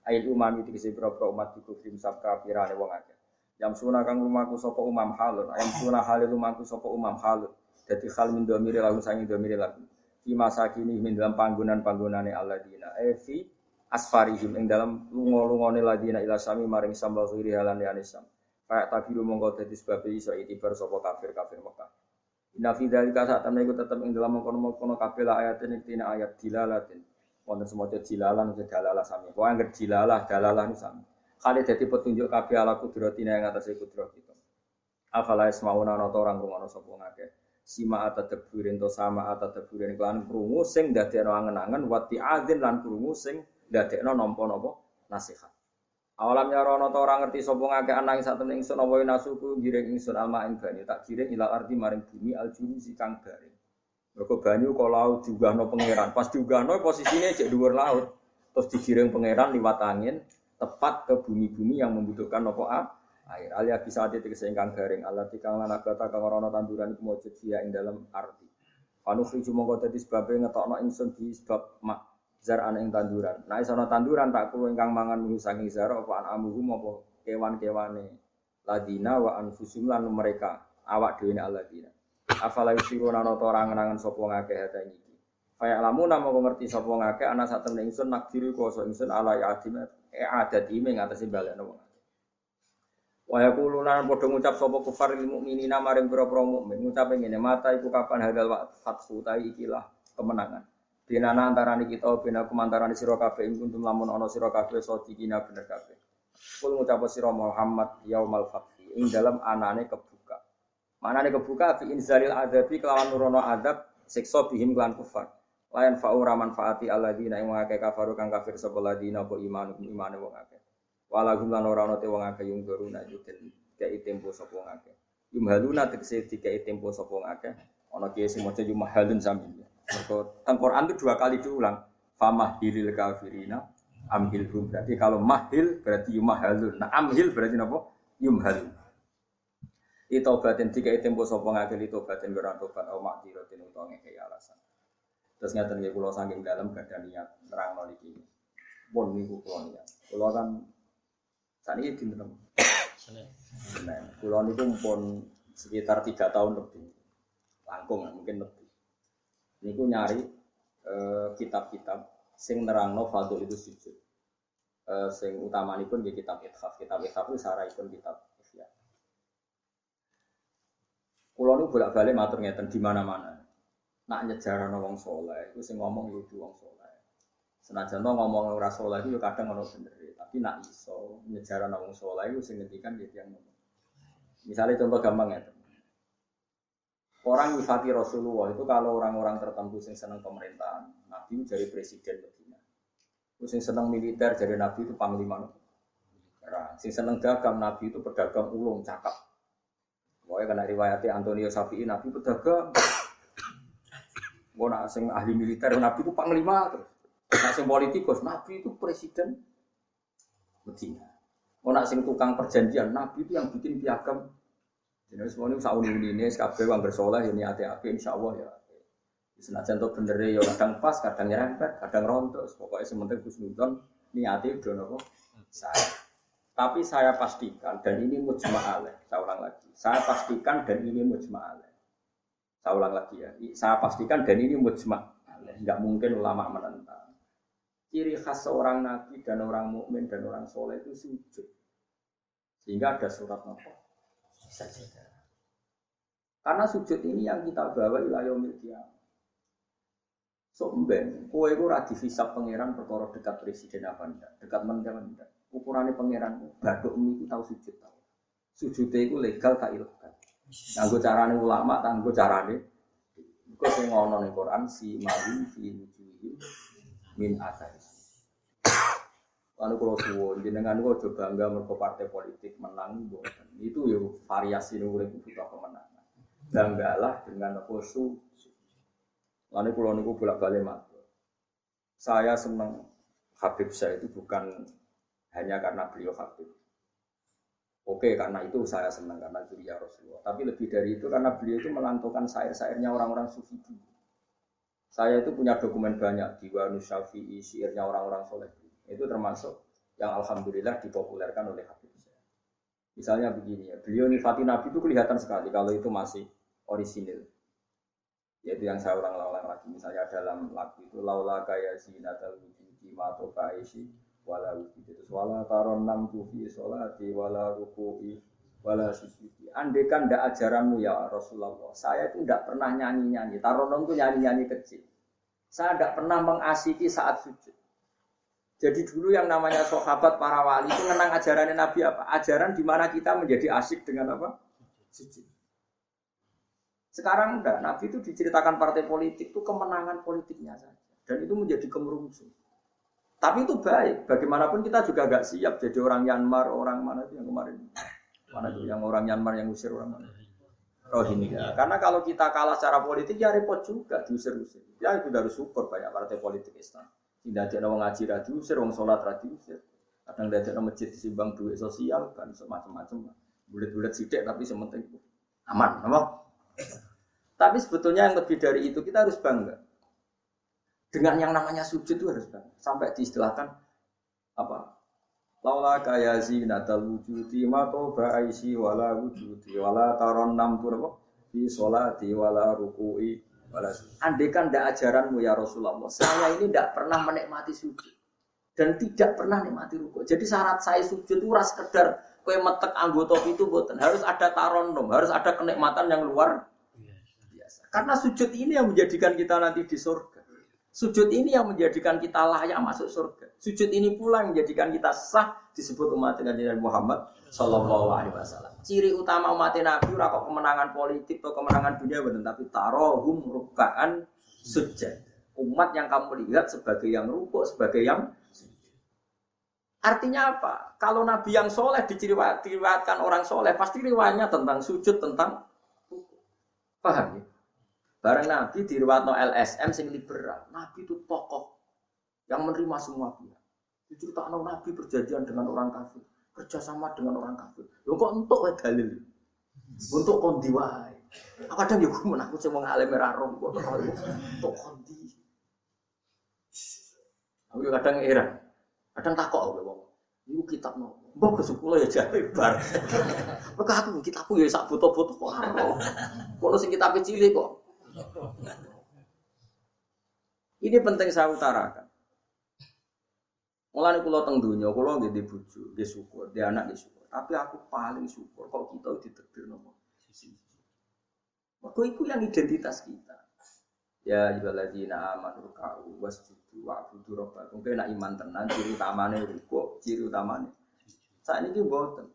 Ayat umami dikisi pira-pira umat dikufrim sabka pirane wong akeh. Yang suna kang lumaku sopo umam halun. Yang suna halil lumaku sopo umam halun. Jadi hal min domiri lagu sangi domiri lagu. Di masa kini min dalam panggunan panggunane dina. Evi asfarihim ing dalam lungo-lungone ladina ila sami maring sambal kiri halan ya nisam. Kayak tabiru mongko dadi sebab iso itibar sapa kafir-kafir Mekah. Inna fi dzalika saat temen iku tetep ing dalam mengkono-mengkono kabeh ayat ini tina ayat dilalatin. Wonten semoga dilalan dalalah sami. Pokoke anggere dilalah dalalah ni sami. Kali jadi petunjuk kabeh ala kudratina yang atas kudrat kita. Afala ismauna ana orang rungono sapa ngakeh. Sima atadaburin to sama atadaburin kelan krungu sing dadekno angen-angen wati adzin lan krungu sing dadekno nampa napa nasihat. Awalam ya rono to ora ngerti sapa ngakeh anang sak temen ingsun apa nasuku giring ingsun alma ing bani tak giring ila arti maring bumi aljuni si kang garing. Mergo banyu kok laut diugahno pangeran. Pas diugahno posisine cek dhuwur laut. Terus digiring pangeran liwat angin, tepat ke bumi-bumi yang membutuhkan nopo a air. Alia bisa ada tiga ingkang garing. Allah tikang lana kata kang rono tanduran iku via ing dalam arti. Panu khiju mongko dadi sebabe ngetokno ingsun di sebab mak zar ana ing tanduran. Nah isono tanduran tak perlu ingkang mangan mung saking zar apa an amuhum apa kewan-kewane. Ladina wa anfusum lan mereka awak dhewe aladina. Afala yusiruna nata ora ngenangan sapa ngakeh hata iki. Kaya lamu namo ngerti sapa ngakeh ana sak temen ingsun nakdiri kuasa ingsun ala ya adimat eh adat ini ngatasi balik nopo. Waya kulunan podo ngucap sopo kufar ilmu mukminina maring pira-pira mukmin ngucap ngene mata iku kapan hadal fathu tai ikilah kemenangan. Dinana antarane kita bina kumantarane sira kabeh ing kuntum lamun ana sira kabeh sadikina bener kabeh. Kul ngucap sira Muhammad yaumal fathi ing dalam anane kebuka. Manane kebuka fi inzalil adabi kelawan nurono adab siksa bihim klan kufar. Layan fa'u manfaati alladzina ing wong akeh kafaru kang kafir sapa ladina apa iman imane wong akeh. Walahum lan ora te wong akeh yung doruna yudin kei tempo sapa wong akeh. Yumhaluna tegese dikei tempo kiye sing maca yumhalun sami mergo teng Quran itu dua kali diulang famahilil kafirina amhilhum berarti kalau mahil berarti yumhalun nah amhil berarti napa yumhalun Itobatin tiga tempo sapa ngakil itobatin ora tobat au makdiratin utawa ngekei alasan. Terus ngaten nggih kula saking dalam gak ada niat nerangno niki. Pun niku kula niat. Kula kan sakniki dinten. Senin. Kula niku pun sekitar tiga tahun lebih. Langkung mungkin lebih. Niku nyari eh, kitab-kitab sing nerangno fadhil itu sujud. Eh, sing utamanipun nggih kitab Ithaf. Kitab Ithaf itu sarahipun kitab Ihya. Kulo nu bolak-balik matur ngeten di mana-mana. Nak nyejarah wong soleh, itu sing ngomong itu wong soleh. Senajan ngomong ora soleh itu kadang ono bener, tapi nak iso nyejarah wong soleh itu sing ngendikan gitu yang ngomong. Misalnya contoh gampang ya. Orang nyifati Rasulullah itu kalau orang-orang tertentu sing seneng pemerintahan, Nabi jadi presiden Medina. Terus sing seneng militer jadi Nabi itu panglima. Nah, sing seneng dagang Nabi itu pedagang ulung cakap. Pokoknya kena riwayatnya Antonio Safi'i Nabi pedagang. Mau nak sing ahli militer Nabi itu panglima terus. Nak sing politikus Nabi itu presiden Medina. Mau nak sing tukang perjanjian Nabi itu yang bikin piagam jadi semua ini sauni ini kabeh wong bersoleh ini hati-hati insya Allah ya. Senajan tuh bener ya kadang pas, kadang nyerempet, kadang rontok. Pokoknya sementing Nudon niati udah nopo saya. Tapi saya pastikan dan ini mujma. Saya ulang lagi. Saya pastikan dan ini mujma. Saya ulang lagi ya. Saya pastikan dan ini mujma alaih. Enggak mungkin ulama menentang. Ciri khas seorang nabi dan orang mukmin dan orang soleh itu sujud. Sehingga ada surat nopo saja. Karena sujud ini yang kita bawa wilayah media. Somben, kue itu radi visa pangeran perkara dekat presiden apa enggak, dekat menteri enggak. Ukurannya pangeran, baduk itu tahu sujud tahu. Sujudnya itu legal tak ilegal. Tanggo carane ulama, tanggo carane. Kau sing ngono ning Quran si mali fi wujuhi min atas. Lalu kalau suwo, jenengan kok coba enggak merko partai politik menang, itu ya variasi nurut butuh kemenangan banggalah dengan apa su. Lalu pulau niku bolak balik matur. Saya senang Habib saya itu bukan hanya karena beliau Habib. Oke, karena itu saya senang karena ya Rasulullah. Tapi lebih dari itu karena beliau itu melantungkan syair-syairnya orang-orang sufi Saya itu punya dokumen banyak di Syafi'i, syairnya orang-orang soleh. Itu termasuk yang alhamdulillah dipopulerkan oleh Habib saya. Misalnya begini ya, beliau nifati Nabi itu kelihatan sekali kalau itu masih orisinil. Yaitu yang saya ulang-ulang lagi misalnya dalam lagu itu laula kaya zinatal wujudi mato kaisi wala wujudi. Wala taron nam tufi solati wala ruku'i wala sujudi. Andekan ndak ajaranmu ya Rasulullah saya itu ndak pernah nyanyi-nyanyi. Taronom itu nyanyi-nyanyi kecil. Saya tidak pernah mengasiki saat sujud jadi dulu yang namanya sahabat para wali itu menang ajaran Nabi apa? Ajaran di mana kita menjadi asik dengan apa? Sujud. Sekarang enggak, Nabi itu diceritakan partai politik itu kemenangan politiknya saja. Dan itu menjadi kemerungsung. Tapi itu baik, bagaimanapun kita juga agak siap jadi orang Myanmar, orang mana itu yang kemarin. Mana itu yang orang Myanmar yang usir orang mana? Rohingya. Karena kalau kita kalah secara politik ya repot juga diusir-usir. Ya itu harus syukur banyak partai politik Islam. Tidak ada orang ngaji diusir, orang sholat diusir. Kadang ada masjid disimbang duit sosial kan semacam-macam. Bulat-bulat sidik tapi sementing aman, apa? Tapi sebetulnya yang lebih dari itu kita harus bangga. Dengan yang namanya sujud itu harus bangga. Sampai diistilahkan apa? Laula kaya zinatal wujudi ma ba'aisi wala wujudi wala taron nam apa? Fi sholati wala ruku'i wala Andai kan tidak ajaranmu ya Rasulullah, saya ini tidak pernah menikmati sujud dan tidak pernah menikmati ruku. Jadi syarat saya sujud itu ras sekedar kue metek anggota itu boten harus ada taronom, harus ada kenikmatan yang luar biasa. Karena sujud ini yang menjadikan kita nanti di surga. Sujud ini yang menjadikan kita layak masuk surga. Sujud ini pula yang menjadikan kita sah disebut umat Nabi Muhammad Shallallahu Alaihi Wasallam. Ciri utama umat Nabi kok kemenangan politik atau kemenangan dunia benar, tapi tarohum rukaan sujud. Umat yang kamu lihat sebagai yang rukuk, sebagai yang Artinya apa? Kalau Nabi yang soleh diriwayatkan orang soleh, pasti riwayatnya tentang sujud, tentang Paham ya? Barang Nabi diriwayatno LSM sing liberal. Nabi itu tokoh yang menerima semua pihak. Diceritakan Nabi berjanjian dengan orang kafir, kerjasama dengan orang kafir. Lo kok untuk dalil? Untuk kondi wae. Aku kadang yo gumun aku sing wong alim ora kok untuk kondi. Aku kadang heran. Kadang takok aku wong. Iku kitab nopo? Mbok kesukula ya jare bar. <laughs> Mergo aku kitabku ya sak foto-foto kok ora. Kono sing cilik kok. Ini penting saya utarakan. Mulane kula teng donya, kula nggih di bojo, nggih syukur, di anak nggih syukur. Tapi aku paling syukur kalau kita ditakdir nopo. Mergo iku yang identitas kita. Ya ayyuhalladzina amanu ruk'u wasjudu wa'budu rabbakum. Kowe nek iman tenan ciri utamane ruku, ciri utamane. Saat ini mboten.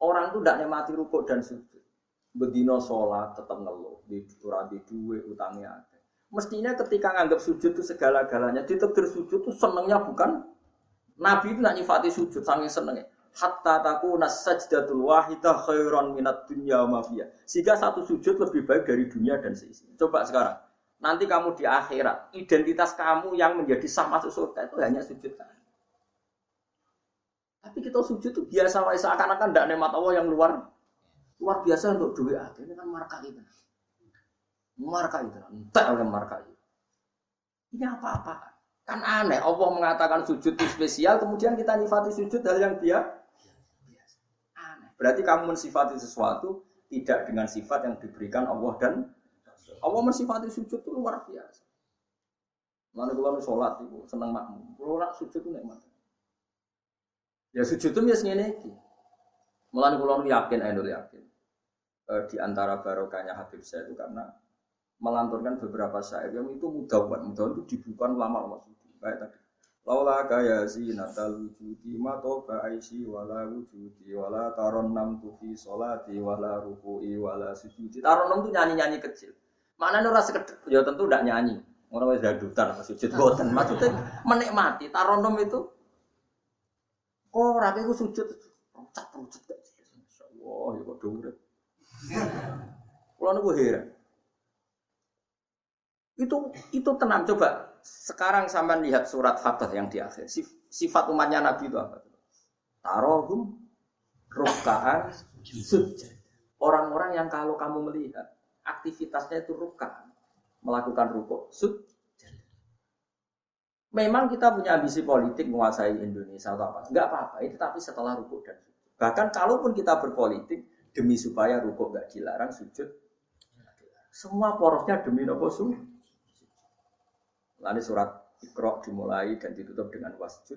Orang tuh tidak nikmati rukuk dan sujud. Bedino sholat tetap ngeluh, di di duwe utangnya ada. Mestinya ketika nganggap sujud itu segala-galanya, ditakdir sujud itu senengnya bukan Nabi itu nak nyifati sujud saking senengnya. Hatta taku nasajdatul wahidah khairan minat dunya mafia. Sehingga satu sujud lebih baik dari dunia dan seisinya. Coba sekarang. Nanti kamu di akhirat, identitas kamu yang menjadi sah masuk surga itu hanya sujud Tapi kita sujud itu biasa wae seakan-akan tidak nikmat Allah yang luar luar biasa untuk duit Ini kan marka itu. Marka itu, entah oleh marka itu. Ini apa-apa? Kan aneh, Allah mengatakan sujud itu spesial, kemudian kita nifati sujud hal yang dia Aneh. Berarti kamu mensifati sesuatu tidak dengan sifat yang diberikan Allah dan Allah mensifati sujud itu luar biasa. Lalu kalau sholat itu senang makmum, kalau nak sujud itu nikmat. Ya sujud itu biasanya ini. Mulai kalau yakin, saya yakin. E, di antara barokahnya Habib saya itu karena melanturkan beberapa syair yang itu mudah banget, mudah itu dibuka lama-lama Baik tadi. Laula kaya zinatal wujudi ma toba aisi wala wujudi wala taron nam tufi solati wala ruku'i wala sujudi. Taron nam tuh nyanyi-nyanyi kecil. Mana ora sekedar ya tentu tidak nyanyi. Orang wis dadutan apa sujud boten. Maksudnya menikmati taron nam itu kok ora iku sujud sujud gak. Masyaallah ya kok urip. Kulo niku heran. Itu itu tenang coba sekarang sama lihat surat Fatah yang di akhir. Sifat umatnya Nabi itu apa? Tarohum rukaan sujud. Orang-orang yang kalau kamu melihat aktivitasnya itu rukaan, melakukan rukuk sujud. Memang kita punya ambisi politik menguasai Indonesia atau apa? Enggak apa-apa, itu tapi setelah rukuk dan sujud. Bahkan kalaupun kita berpolitik demi supaya rukuk enggak dilarang, sujud semua porosnya demi nopo sujud. Lalu surat Iqra dimulai dan ditutup dengan wasjud.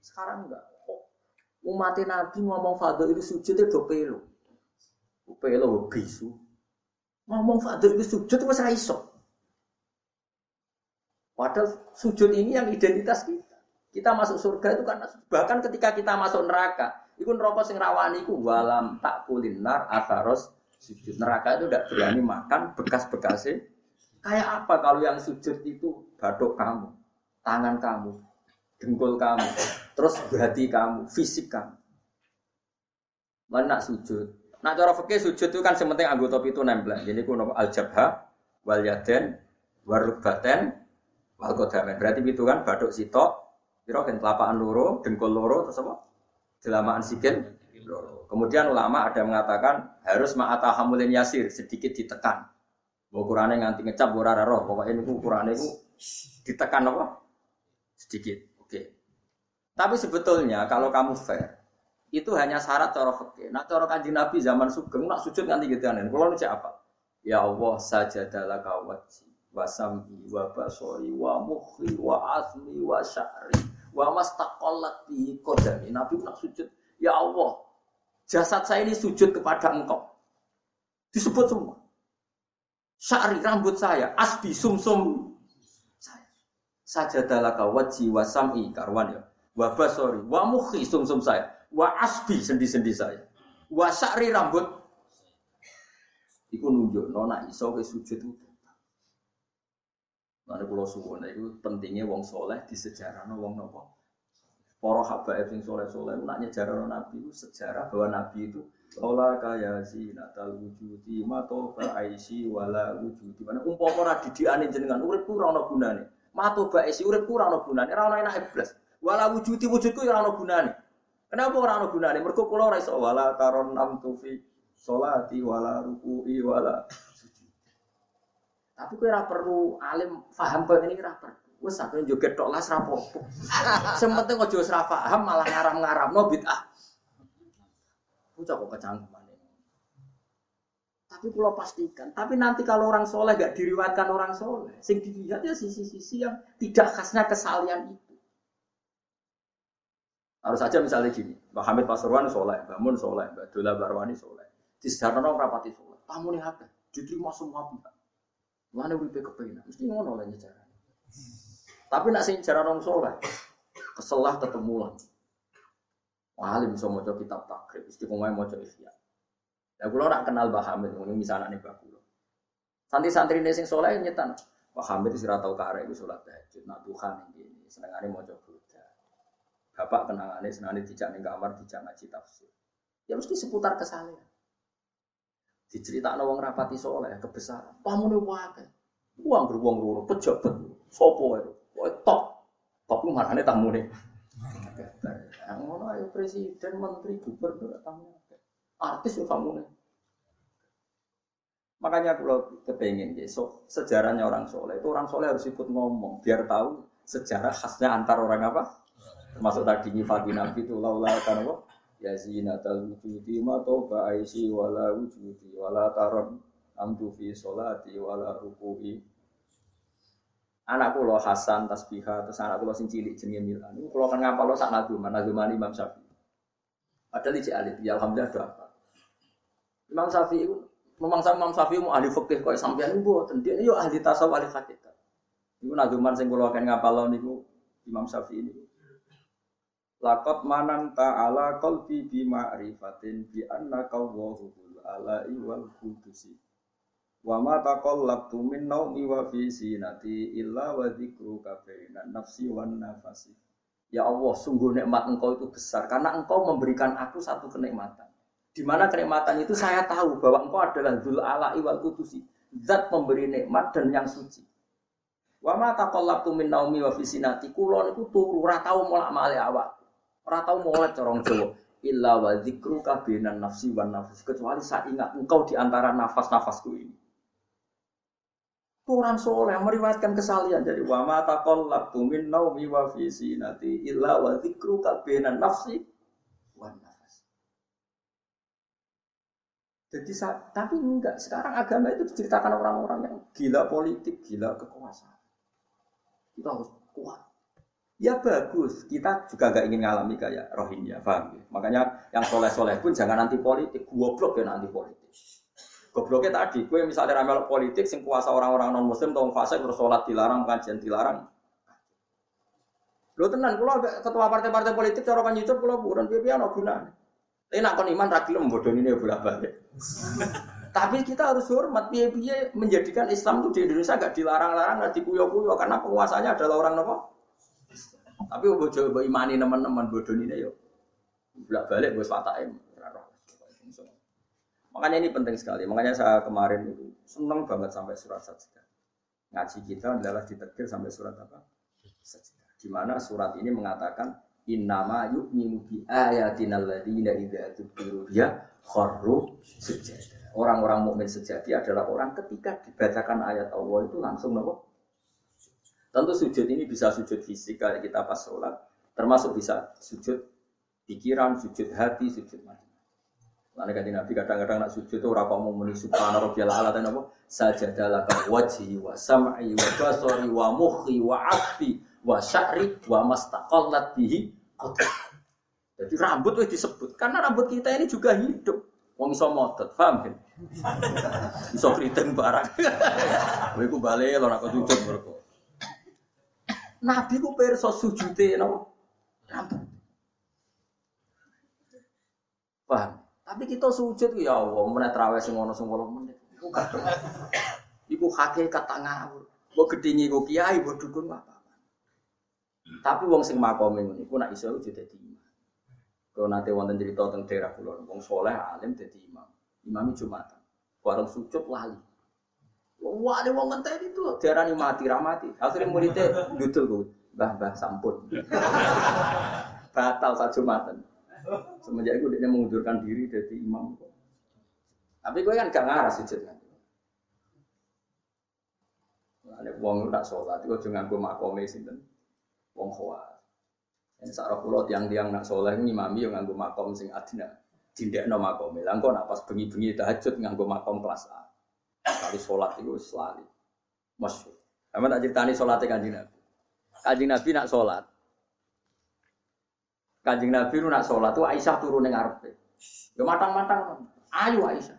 Sekarang enggak. Oh, umat Nabi ngomong fadl itu sujud itu pelo. Pelo bisu. Ngomong fadl itu sujud itu masih iso. Padahal sujud ini yang identitas kita. Kita masuk surga itu karena bahkan ketika kita masuk neraka, itu neraka sing rawani itu walam tak kulinar asaros sujud neraka itu tidak berani makan bekas-bekasnya Kayak apa kalau yang sujud itu batuk kamu, tangan kamu, dengkul kamu, terus hati kamu, fisik kamu. Mana sujud? Nak cara fikih sujud itu kan sementing anggota itu nempel. Jadi kuno al jabha, wal yaden, warubaten, wal kodamen. Berarti itu kan baduk sitok, kira kan telapaan loro, dengkul loro, terus apa? Jelamaan sikin Kemudian ulama ada yang mengatakan harus ma'ata hamulin yasir, sedikit ditekan. Ukurane nganti ngecap ora roh, pokoknya ini ukurannya itu ditekan apa? Sedikit. Oke. Tapi sebetulnya kalau kamu fair, itu hanya syarat cara fikih. Nah, cara kanjeng Nabi zaman Sugeng nak sujud nganti gitu aneh. Kalau nu apa? Ya Allah sajadalah kawati wa sam'i wa basori wa mukhi wa asmi wa sya'ri wa mastaqallat bi. Nabi nak sujud, ya Allah, jasad saya ini sujud kepada Engkau. Disebut semua. Syari rambut saya, asbi sumsum saya. Sajadalaka wajhi wa sam'i karwan ya. Wa basori, wa mukhi sumsum saya. Wa asbi sendi-sendi saya. Wa syari rambut. Iku nunjuk nona iso ke sujud itu. Nanti kalau suwon itu pentingnya wong soleh di sejarah no wong nopo. Para habaib sing soleh-soleh nak nyejarah nabi itu sejarah bahwa nabi itu Ola kaya natal wujudi mato aisi wala wujudi. Mana umpama ora didikane jenengan urip ku ora ana gunane. Mato aisi urip ku ora ana gunane, ora ana enak blas. Wala wujudi wujudku ora ana gunane. Kenapa ora ana gunane? Mergo kula ora iso wala taron nam tufi sholati wala ruku'i wala Tapi kowe ora perlu alim paham kok ini ora perlu. Wes sampe joget tok las ra apa-apa. Sing penting aja ora paham malah ngaram-ngaramno bid'ah. Bocah kok kecangkeman. Tapi pulau pastikan. Tapi nanti kalau orang soleh gak diriwatkan orang soleh, sing dilihat ya sisi-sisi yang tidak khasnya kesalian itu. Harus saja misalnya gini, Mbak Hamid Pasuruan soleh, Mbak Mun soleh, Mbak Dola Barwani soleh. Di orang rapati soleh. Tamu nih apa? Diterima semua pihak. Mana uripe kepengen? Mesti ngono lah cara. Tapi nak sing cara orang soleh, keselah ketemu lah. Alim bisa mau kitab takrib, istiqomah mau ikhya. Ya kula ora kenal Mbah Hamid, misalnya nih Mbah kula. Santri-santri sing soleh nyetan. Mbah Hamid ora tau karek iku salat tahajud, nak Tuhan ini senengane maca Buddha. Bapak kenangane senengane dijak ning kamar dijak ngaji tafsir. Ya mesti seputar kesalehan. Diceritakno wong rapati soleh kebesaran. Pamune wae. Uang beruang loro pejabat. Sopo itu? Wae top. Tapi marane tamune. <laughs> Ngono ayo presiden, menteri, gubernur tamu artis ya kamu nih. Makanya kalau kepengen so, sejarahnya orang soleh itu orang soleh harus ikut ngomong biar tahu sejarah khasnya antar orang apa. Termasuk tadi nyifati nabi itu laula kan? Ya zinatal wujudi ma toba aisi wala wujudi wala taron amdu fi solati wala ruku'i anak lo Hasan tasbihah terus anak lo sing cilik jenenge Milan niku kula kan ngapal sak naduman naduman Imam Syafi'i padahal iki alit ya alhamdulillah do apa Imam Syafi'i memang sama Imam Syafi'i mau ahli fikih kok sampeyan mboten. Dia yo ahli tasawuf ahli hakikat. Iku nazuman sing kula akan ngapalon niku Imam Syafi'i niku. Laqad manan ta'ala qalbi bi ma'rifatin bi annaka Allahu ala wal qudusi. Wa ma taqallabtu min naumi wa fi sinati illa wa dzikruka bainan nafsi wan nafasi. Ya Allah, sungguh nikmat engkau itu besar karena engkau memberikan aku satu kenikmatan. Di mana kenikmatan itu saya tahu bahwa engkau adalah Dzul Ala'i wal Kudusi, zat pemberi nikmat dan yang suci. Wa ma taqallabtu min naumi wa fisinati kula niku turu ora tau molak-malik awak. Ora tau molek corong Jawa. Illa wa dzikruka binan nafsi wan. Kecuali saya ingat engkau di antara nafas-nafasku ini. Orang soleh meriwayatkan kesalian dari wa ma taqallabtu min naumi wa fisinati illa wa dzikruka nafsi wan nafs. Jadi tapi enggak. Sekarang agama itu diceritakan orang-orang yang gila politik, gila kekuasaan. Kita harus kuat. Ya bagus, kita juga gak ingin ngalami kayak Rohingya, paham ya? Makanya yang soleh-soleh pun jangan nanti politik, goblok ya nanti politik. Gobloknya tadi, gue misalnya ramal politik, sing kuasa orang-orang non muslim, tolong fase terus sholat dilarang, pengajian dilarang. Lo tenan, kalau ketua partai-partai politik, cara kan YouTube, kalau bukan piye-piye, no gunanya. Tapi nak kon iman ragil membodoh ini bolak balik. <laughs> Tapi kita harus hormat piye-piye menjadikan Islam itu di Indonesia gak dilarang-larang, gak dikuyo-kuyo karena penguasanya adalah orang nopo. Tapi bojo imani teman-teman bodoh ini yo. Bolak balik bos fatake. Makanya ini penting sekali. Makanya saya kemarin itu senang banget sampai surat sajdah. Ngaji kita adalah ditetir sampai surat apa? Sajdah. Di mana surat ini mengatakan Innama yu'minu bi ayatina alladziina idza tukiru ya kharru sujud. Orang-orang mukmin sejati adalah orang ketika dibacakan ayat Allah itu langsung nopo? Tentu sujud ini bisa sujud fisik kayak kita pas sholat, termasuk bisa sujud pikiran, sujud hati, sujud mati. Lalu kata Nabi kadang-kadang nak sujud itu orang mau muni subhana rabbiyal ala dan apa? Sajadalaka wajhi wa sam'i wa basari wa mukhi wa afi wa sya'ri wa mastaqallat bihi Jadi rambut itu disebut karena rambut kita ini juga hidup. Wong iso motot, paham kan? Iso keriting barang. Kowe ku bali lho nak sujud mergo. Nabi ku perso sujute no rambut. Paham? Tapi kita sujud ya Allah, meneh traweh sing ono sing 8 menit. Iku kadung. <laughs> Iku hakikat tak ngawur. Mbok gedhingi kok kiai, mbok dukun apa? Tapi wong sing makome ngono iku nak iso jadi dadi imam. Kalau nanti wonten cerita tentang daerah kulon, wong soleh alim jadi imam. Imami Jumatan. Bareng sujud lali. Wah, ada wong ngenteni itu diarani mati ramati. Akhirnya muridnya dudul gue, bah bah sampun. <laughs> Batal saat Jumatan. Semenjak itu dia mengundurkan diri jadi imam. Tapi gue kan gak ngarah sujud kan. Ada wong tak sholat, itu jangan gue makome sinten. Wong khawas. Ini sarah pulau tiang-tiang nak sholat ini mami yang nganggo makom sing adina. Tidak no makom. Langkau nak pas bengi-bengi tahajud nganggo makom kelas A. Kali sholat itu selalu. Masyur. Kamu tak ceritani sholatnya kanjeng Nabi. Kanjeng Nabi nak sholat. Kanjeng Nabi nak sholat tuh Aisyah turun dengar ngarepe. Ya matang-matang. Ayo Aisyah.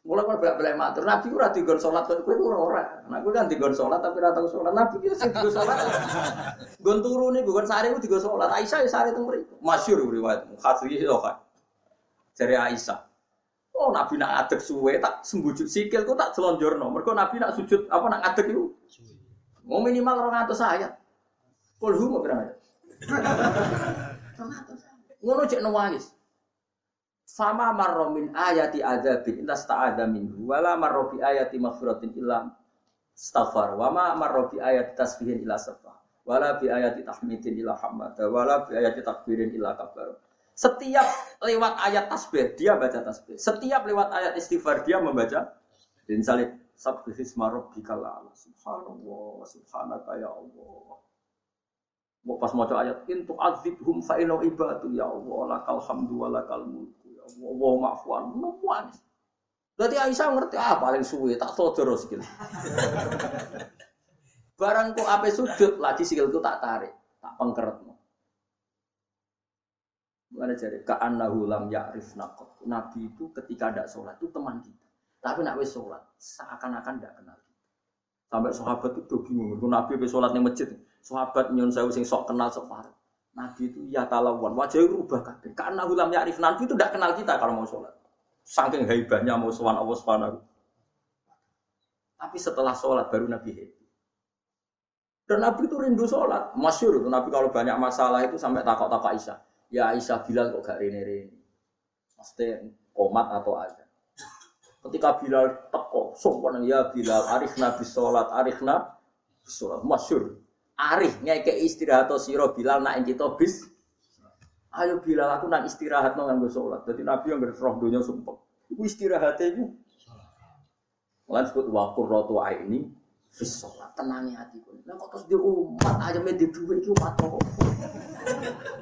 Mulai kalau bolak balik matur, Nabi ora digon sholat kan kue ora ora. Nah kue kan digon sholat tapi ora tau sholat. Nabi itu sing digon sholat. Gon turu nih, gon sare itu digon sholat. Aisyah ya sare teng mriku. Masyhur riwayat hadis itu kan. Dari Aisyah. Oh Nabi nak adek suwe tak sembujut sikil ku tak selonjorno. Mergo Nabi nak sujud apa nak adek itu. Mau minimal 200 ayat. Kul hu mau berapa? Ngono cek nangis. Fama marro min ayati adzabin intas ta'adha minhu wala marro bi ayati maghfiratin illa astaghfar wa ma marro tasbihin illa sabah wala bi ayati tahmidin illa hamada wala bi ayati takbirin illa kabar setiap lewat ayat tasbih dia baca tasbih. Setiap lewat ayat istighfar dia membaca. Dan salib sabbihisma rabbikal a'la. Subhanallah subhanaka ya Allah pas mau ayat intu azibhum fa ibadu ya Allah lakal hamdu wa lakal mulk Wow maafwan, nuan. Berarti Aisyah ngerti ah paling suwe tak sodor sikil. <laughs> Barang kok ape sujud lagi sikilku tak tarik, tak pengkeret. Mana jadi ka'annahu lam ya'rif naqot. Nabi itu ketika tidak sholat itu teman kita. Tapi nak wis sholat seakan-akan tidak kenal kita. Sampai sahabat itu bingung. Nabi wis sholat di masjid. Sahabat nyun saya sing sok kenal sok parah. Nabi itu ya talawan, wajahnya rubah kabeh. Karena ulam ya'rif Nabi itu tidak kenal kita kalau mau sholat. Saking hebatnya mau sholat Allah Subhanahu. Tapi setelah sholat baru Nabi happy. Dan Nabi itu rindu sholat. Masyur itu Nabi kalau banyak masalah itu sampai takut-takut Aisyah. Ya Aisyah Bilal kok gak rini-rini. Pasti komat atau aja. Ketika Bilal teko, sopan ya Bilal, arif Nabi sholat, arif Nabi sholat. Masyur. Arif ngeke istirahat atau siro Bilal nak kita bis. Ayo Bilal aku nak istirahat nang nganggo salat. Dadi Nabi yang roh donya sumpah. Iku istirahat iku. Lan sebut wa qurratu aini fis salat. Tenangi hatiku. Lah kok terus di umat aja di duwe iki umat kok.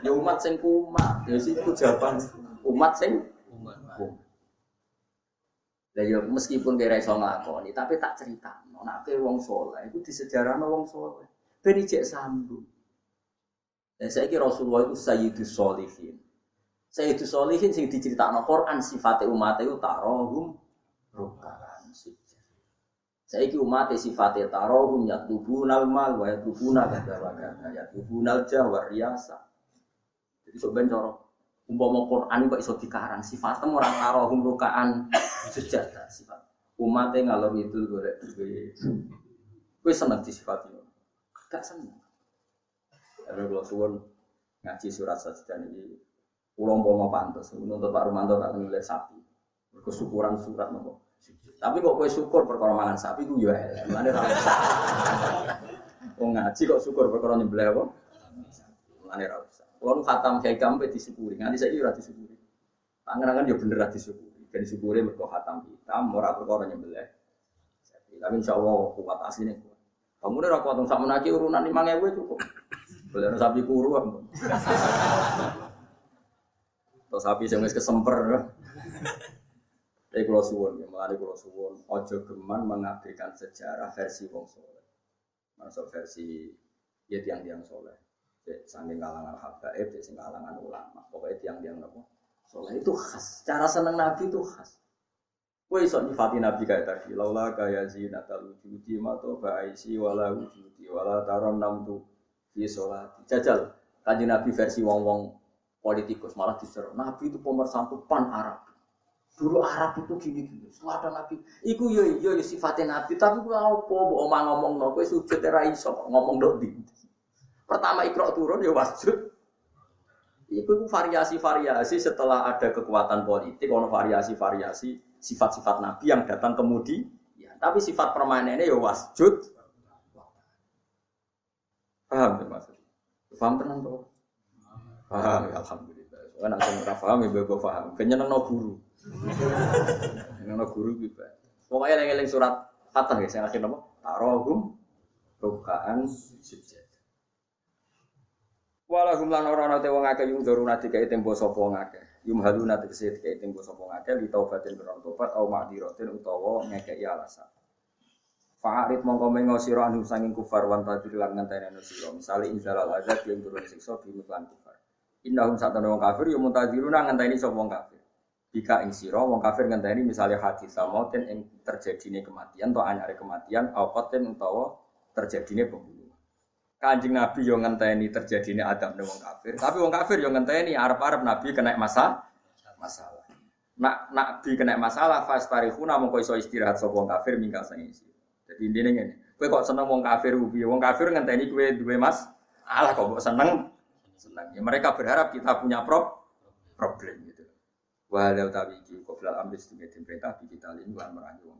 Ya umat sing kumat. Ya siku jawaban umat sing umat. Ya meskipun kira iso nglakoni, tapi tak cerita. Nek wong saleh iku disejarahno wong saleh. Ben cek sambung. Dan saya kira Rasulullah itu Sayyidus Solihin. Sayyidus Solihin sing diceritakan Quran sifatnya umat itu tarohum rukaan Saya kira umat sifatnya tarohum ya tubunal mal wa ya tubunal gada wa gada ya tubunal jawa riasa. Jadi sebenarnya corok umpama Quran itu iso dikarang sifatnya orang tarohum rukaan sejadah sifat. Umatnya ngalor itu gue gue seneng di sifat itu. Gak seneng. Tapi kalau suwon ngaji surat saja ini pulau mau pantas. Untuk Pak Romanto tak nulis sapi. Kesyukuran surat nopo. Tapi kok kue syukur perkara mangan sapi gue ya. Mana ra Oh <laughs> ngaji kok syukur perkara nyembelih apa? Mana ra usah. Kalau khatam kayak gampe disyukuri. Nganti saya ora disyukuri. Pangeran ya bener ra disyukuri. Dan disyukuri mergo khatam hitam ora perkara nyembelih. Tapi insya Allah kuat aslinya kuat. Kamu udah kuat sama naki urunan lima ngewe cukup. Beli sapi kuru apa? Atau sapi yang wis kesemper. Tapi kalau suwon, ya melalui kalau suwon, ojo geman mengabdikan sejarah versi wong soleh. Masuk versi ya tiang-tiang soleh. Saking kalangan habaib, sing kalangan ulama. Pokoknya tiang-tiang apa? Soleh itu khas. Cara seneng Nabi itu khas. Kue iso nyifati Nabi kayak tadi. Laula kaya zinatal wujudi mato ba'aisi wala wujudi wala taron namtu fi sholati. Jajal. Kanji Nabi versi wong-wong politikus malah diseru. Nabi itu pemersatu pan Arab. Dulu Arab itu gini-gini. Setelah ada Nabi. Iku yo yo yo sifatnya Nabi. Tapi gue apa? Bu omah ngomong no. Gue sujud era iso ngomong dok di. Pertama ikro turun ya wasjud. Itu variasi-variasi setelah ada kekuatan politik, ono variasi-variasi sifat-sifat Nabi yang datang kemudi. Ya, tapi sifat permanennya ya wasjud. Paham ya maksudnya? Paham tenang tuh? Paham ya Alhamdulillah. Kan aku ora paham ya bebo paham. Ben nyenengno guru. <laughs> Nyenengno guru iki bae. Pokoke eling-eling surat Fatah ya sing akhir napa? Tarohum rukaan sujud. Walahum lan ora ana te wong akeh yung daruna dikai tempo sapa wong Yum haluna tegese dikai tempo sapa wong akeh li taubatin karo tobat au ma'diratin utawa ngekeki alasan. Fa'arid mongko mengo sira anu sanging kufar wan tadir lan ngenteni anu sira. Misale inzalal azab yang turun siksa bi muklan kufar. Innahum satana wong kafir ya muntadiruna ngenteni sapa wong kafir. Bika ing sira wong kafir ngenteni misale hadis samautin ing terjadine kematian atau anyare kematian au qatin utawa terjadine pembunuhan. Kanjeng Nabi yo ngenteni terjadine adab ning wong kafir, tapi wong kafir yo ngenteni arep-arep Nabi kena masalah masalah. Nak Nabi kena masalah fastarihuna mongko iso istirahat sapa wong kafir minggal sang isi. Jadi intine ngene, kowe kok seneng wong kafir piye? Wong kafir ngenteni kowe duwe mas, alah kok mbok seneng seneng. Ya mereka berharap kita punya prop problem gitu. Walau tawi iki kok ambil amris perintah kita lan merangi wong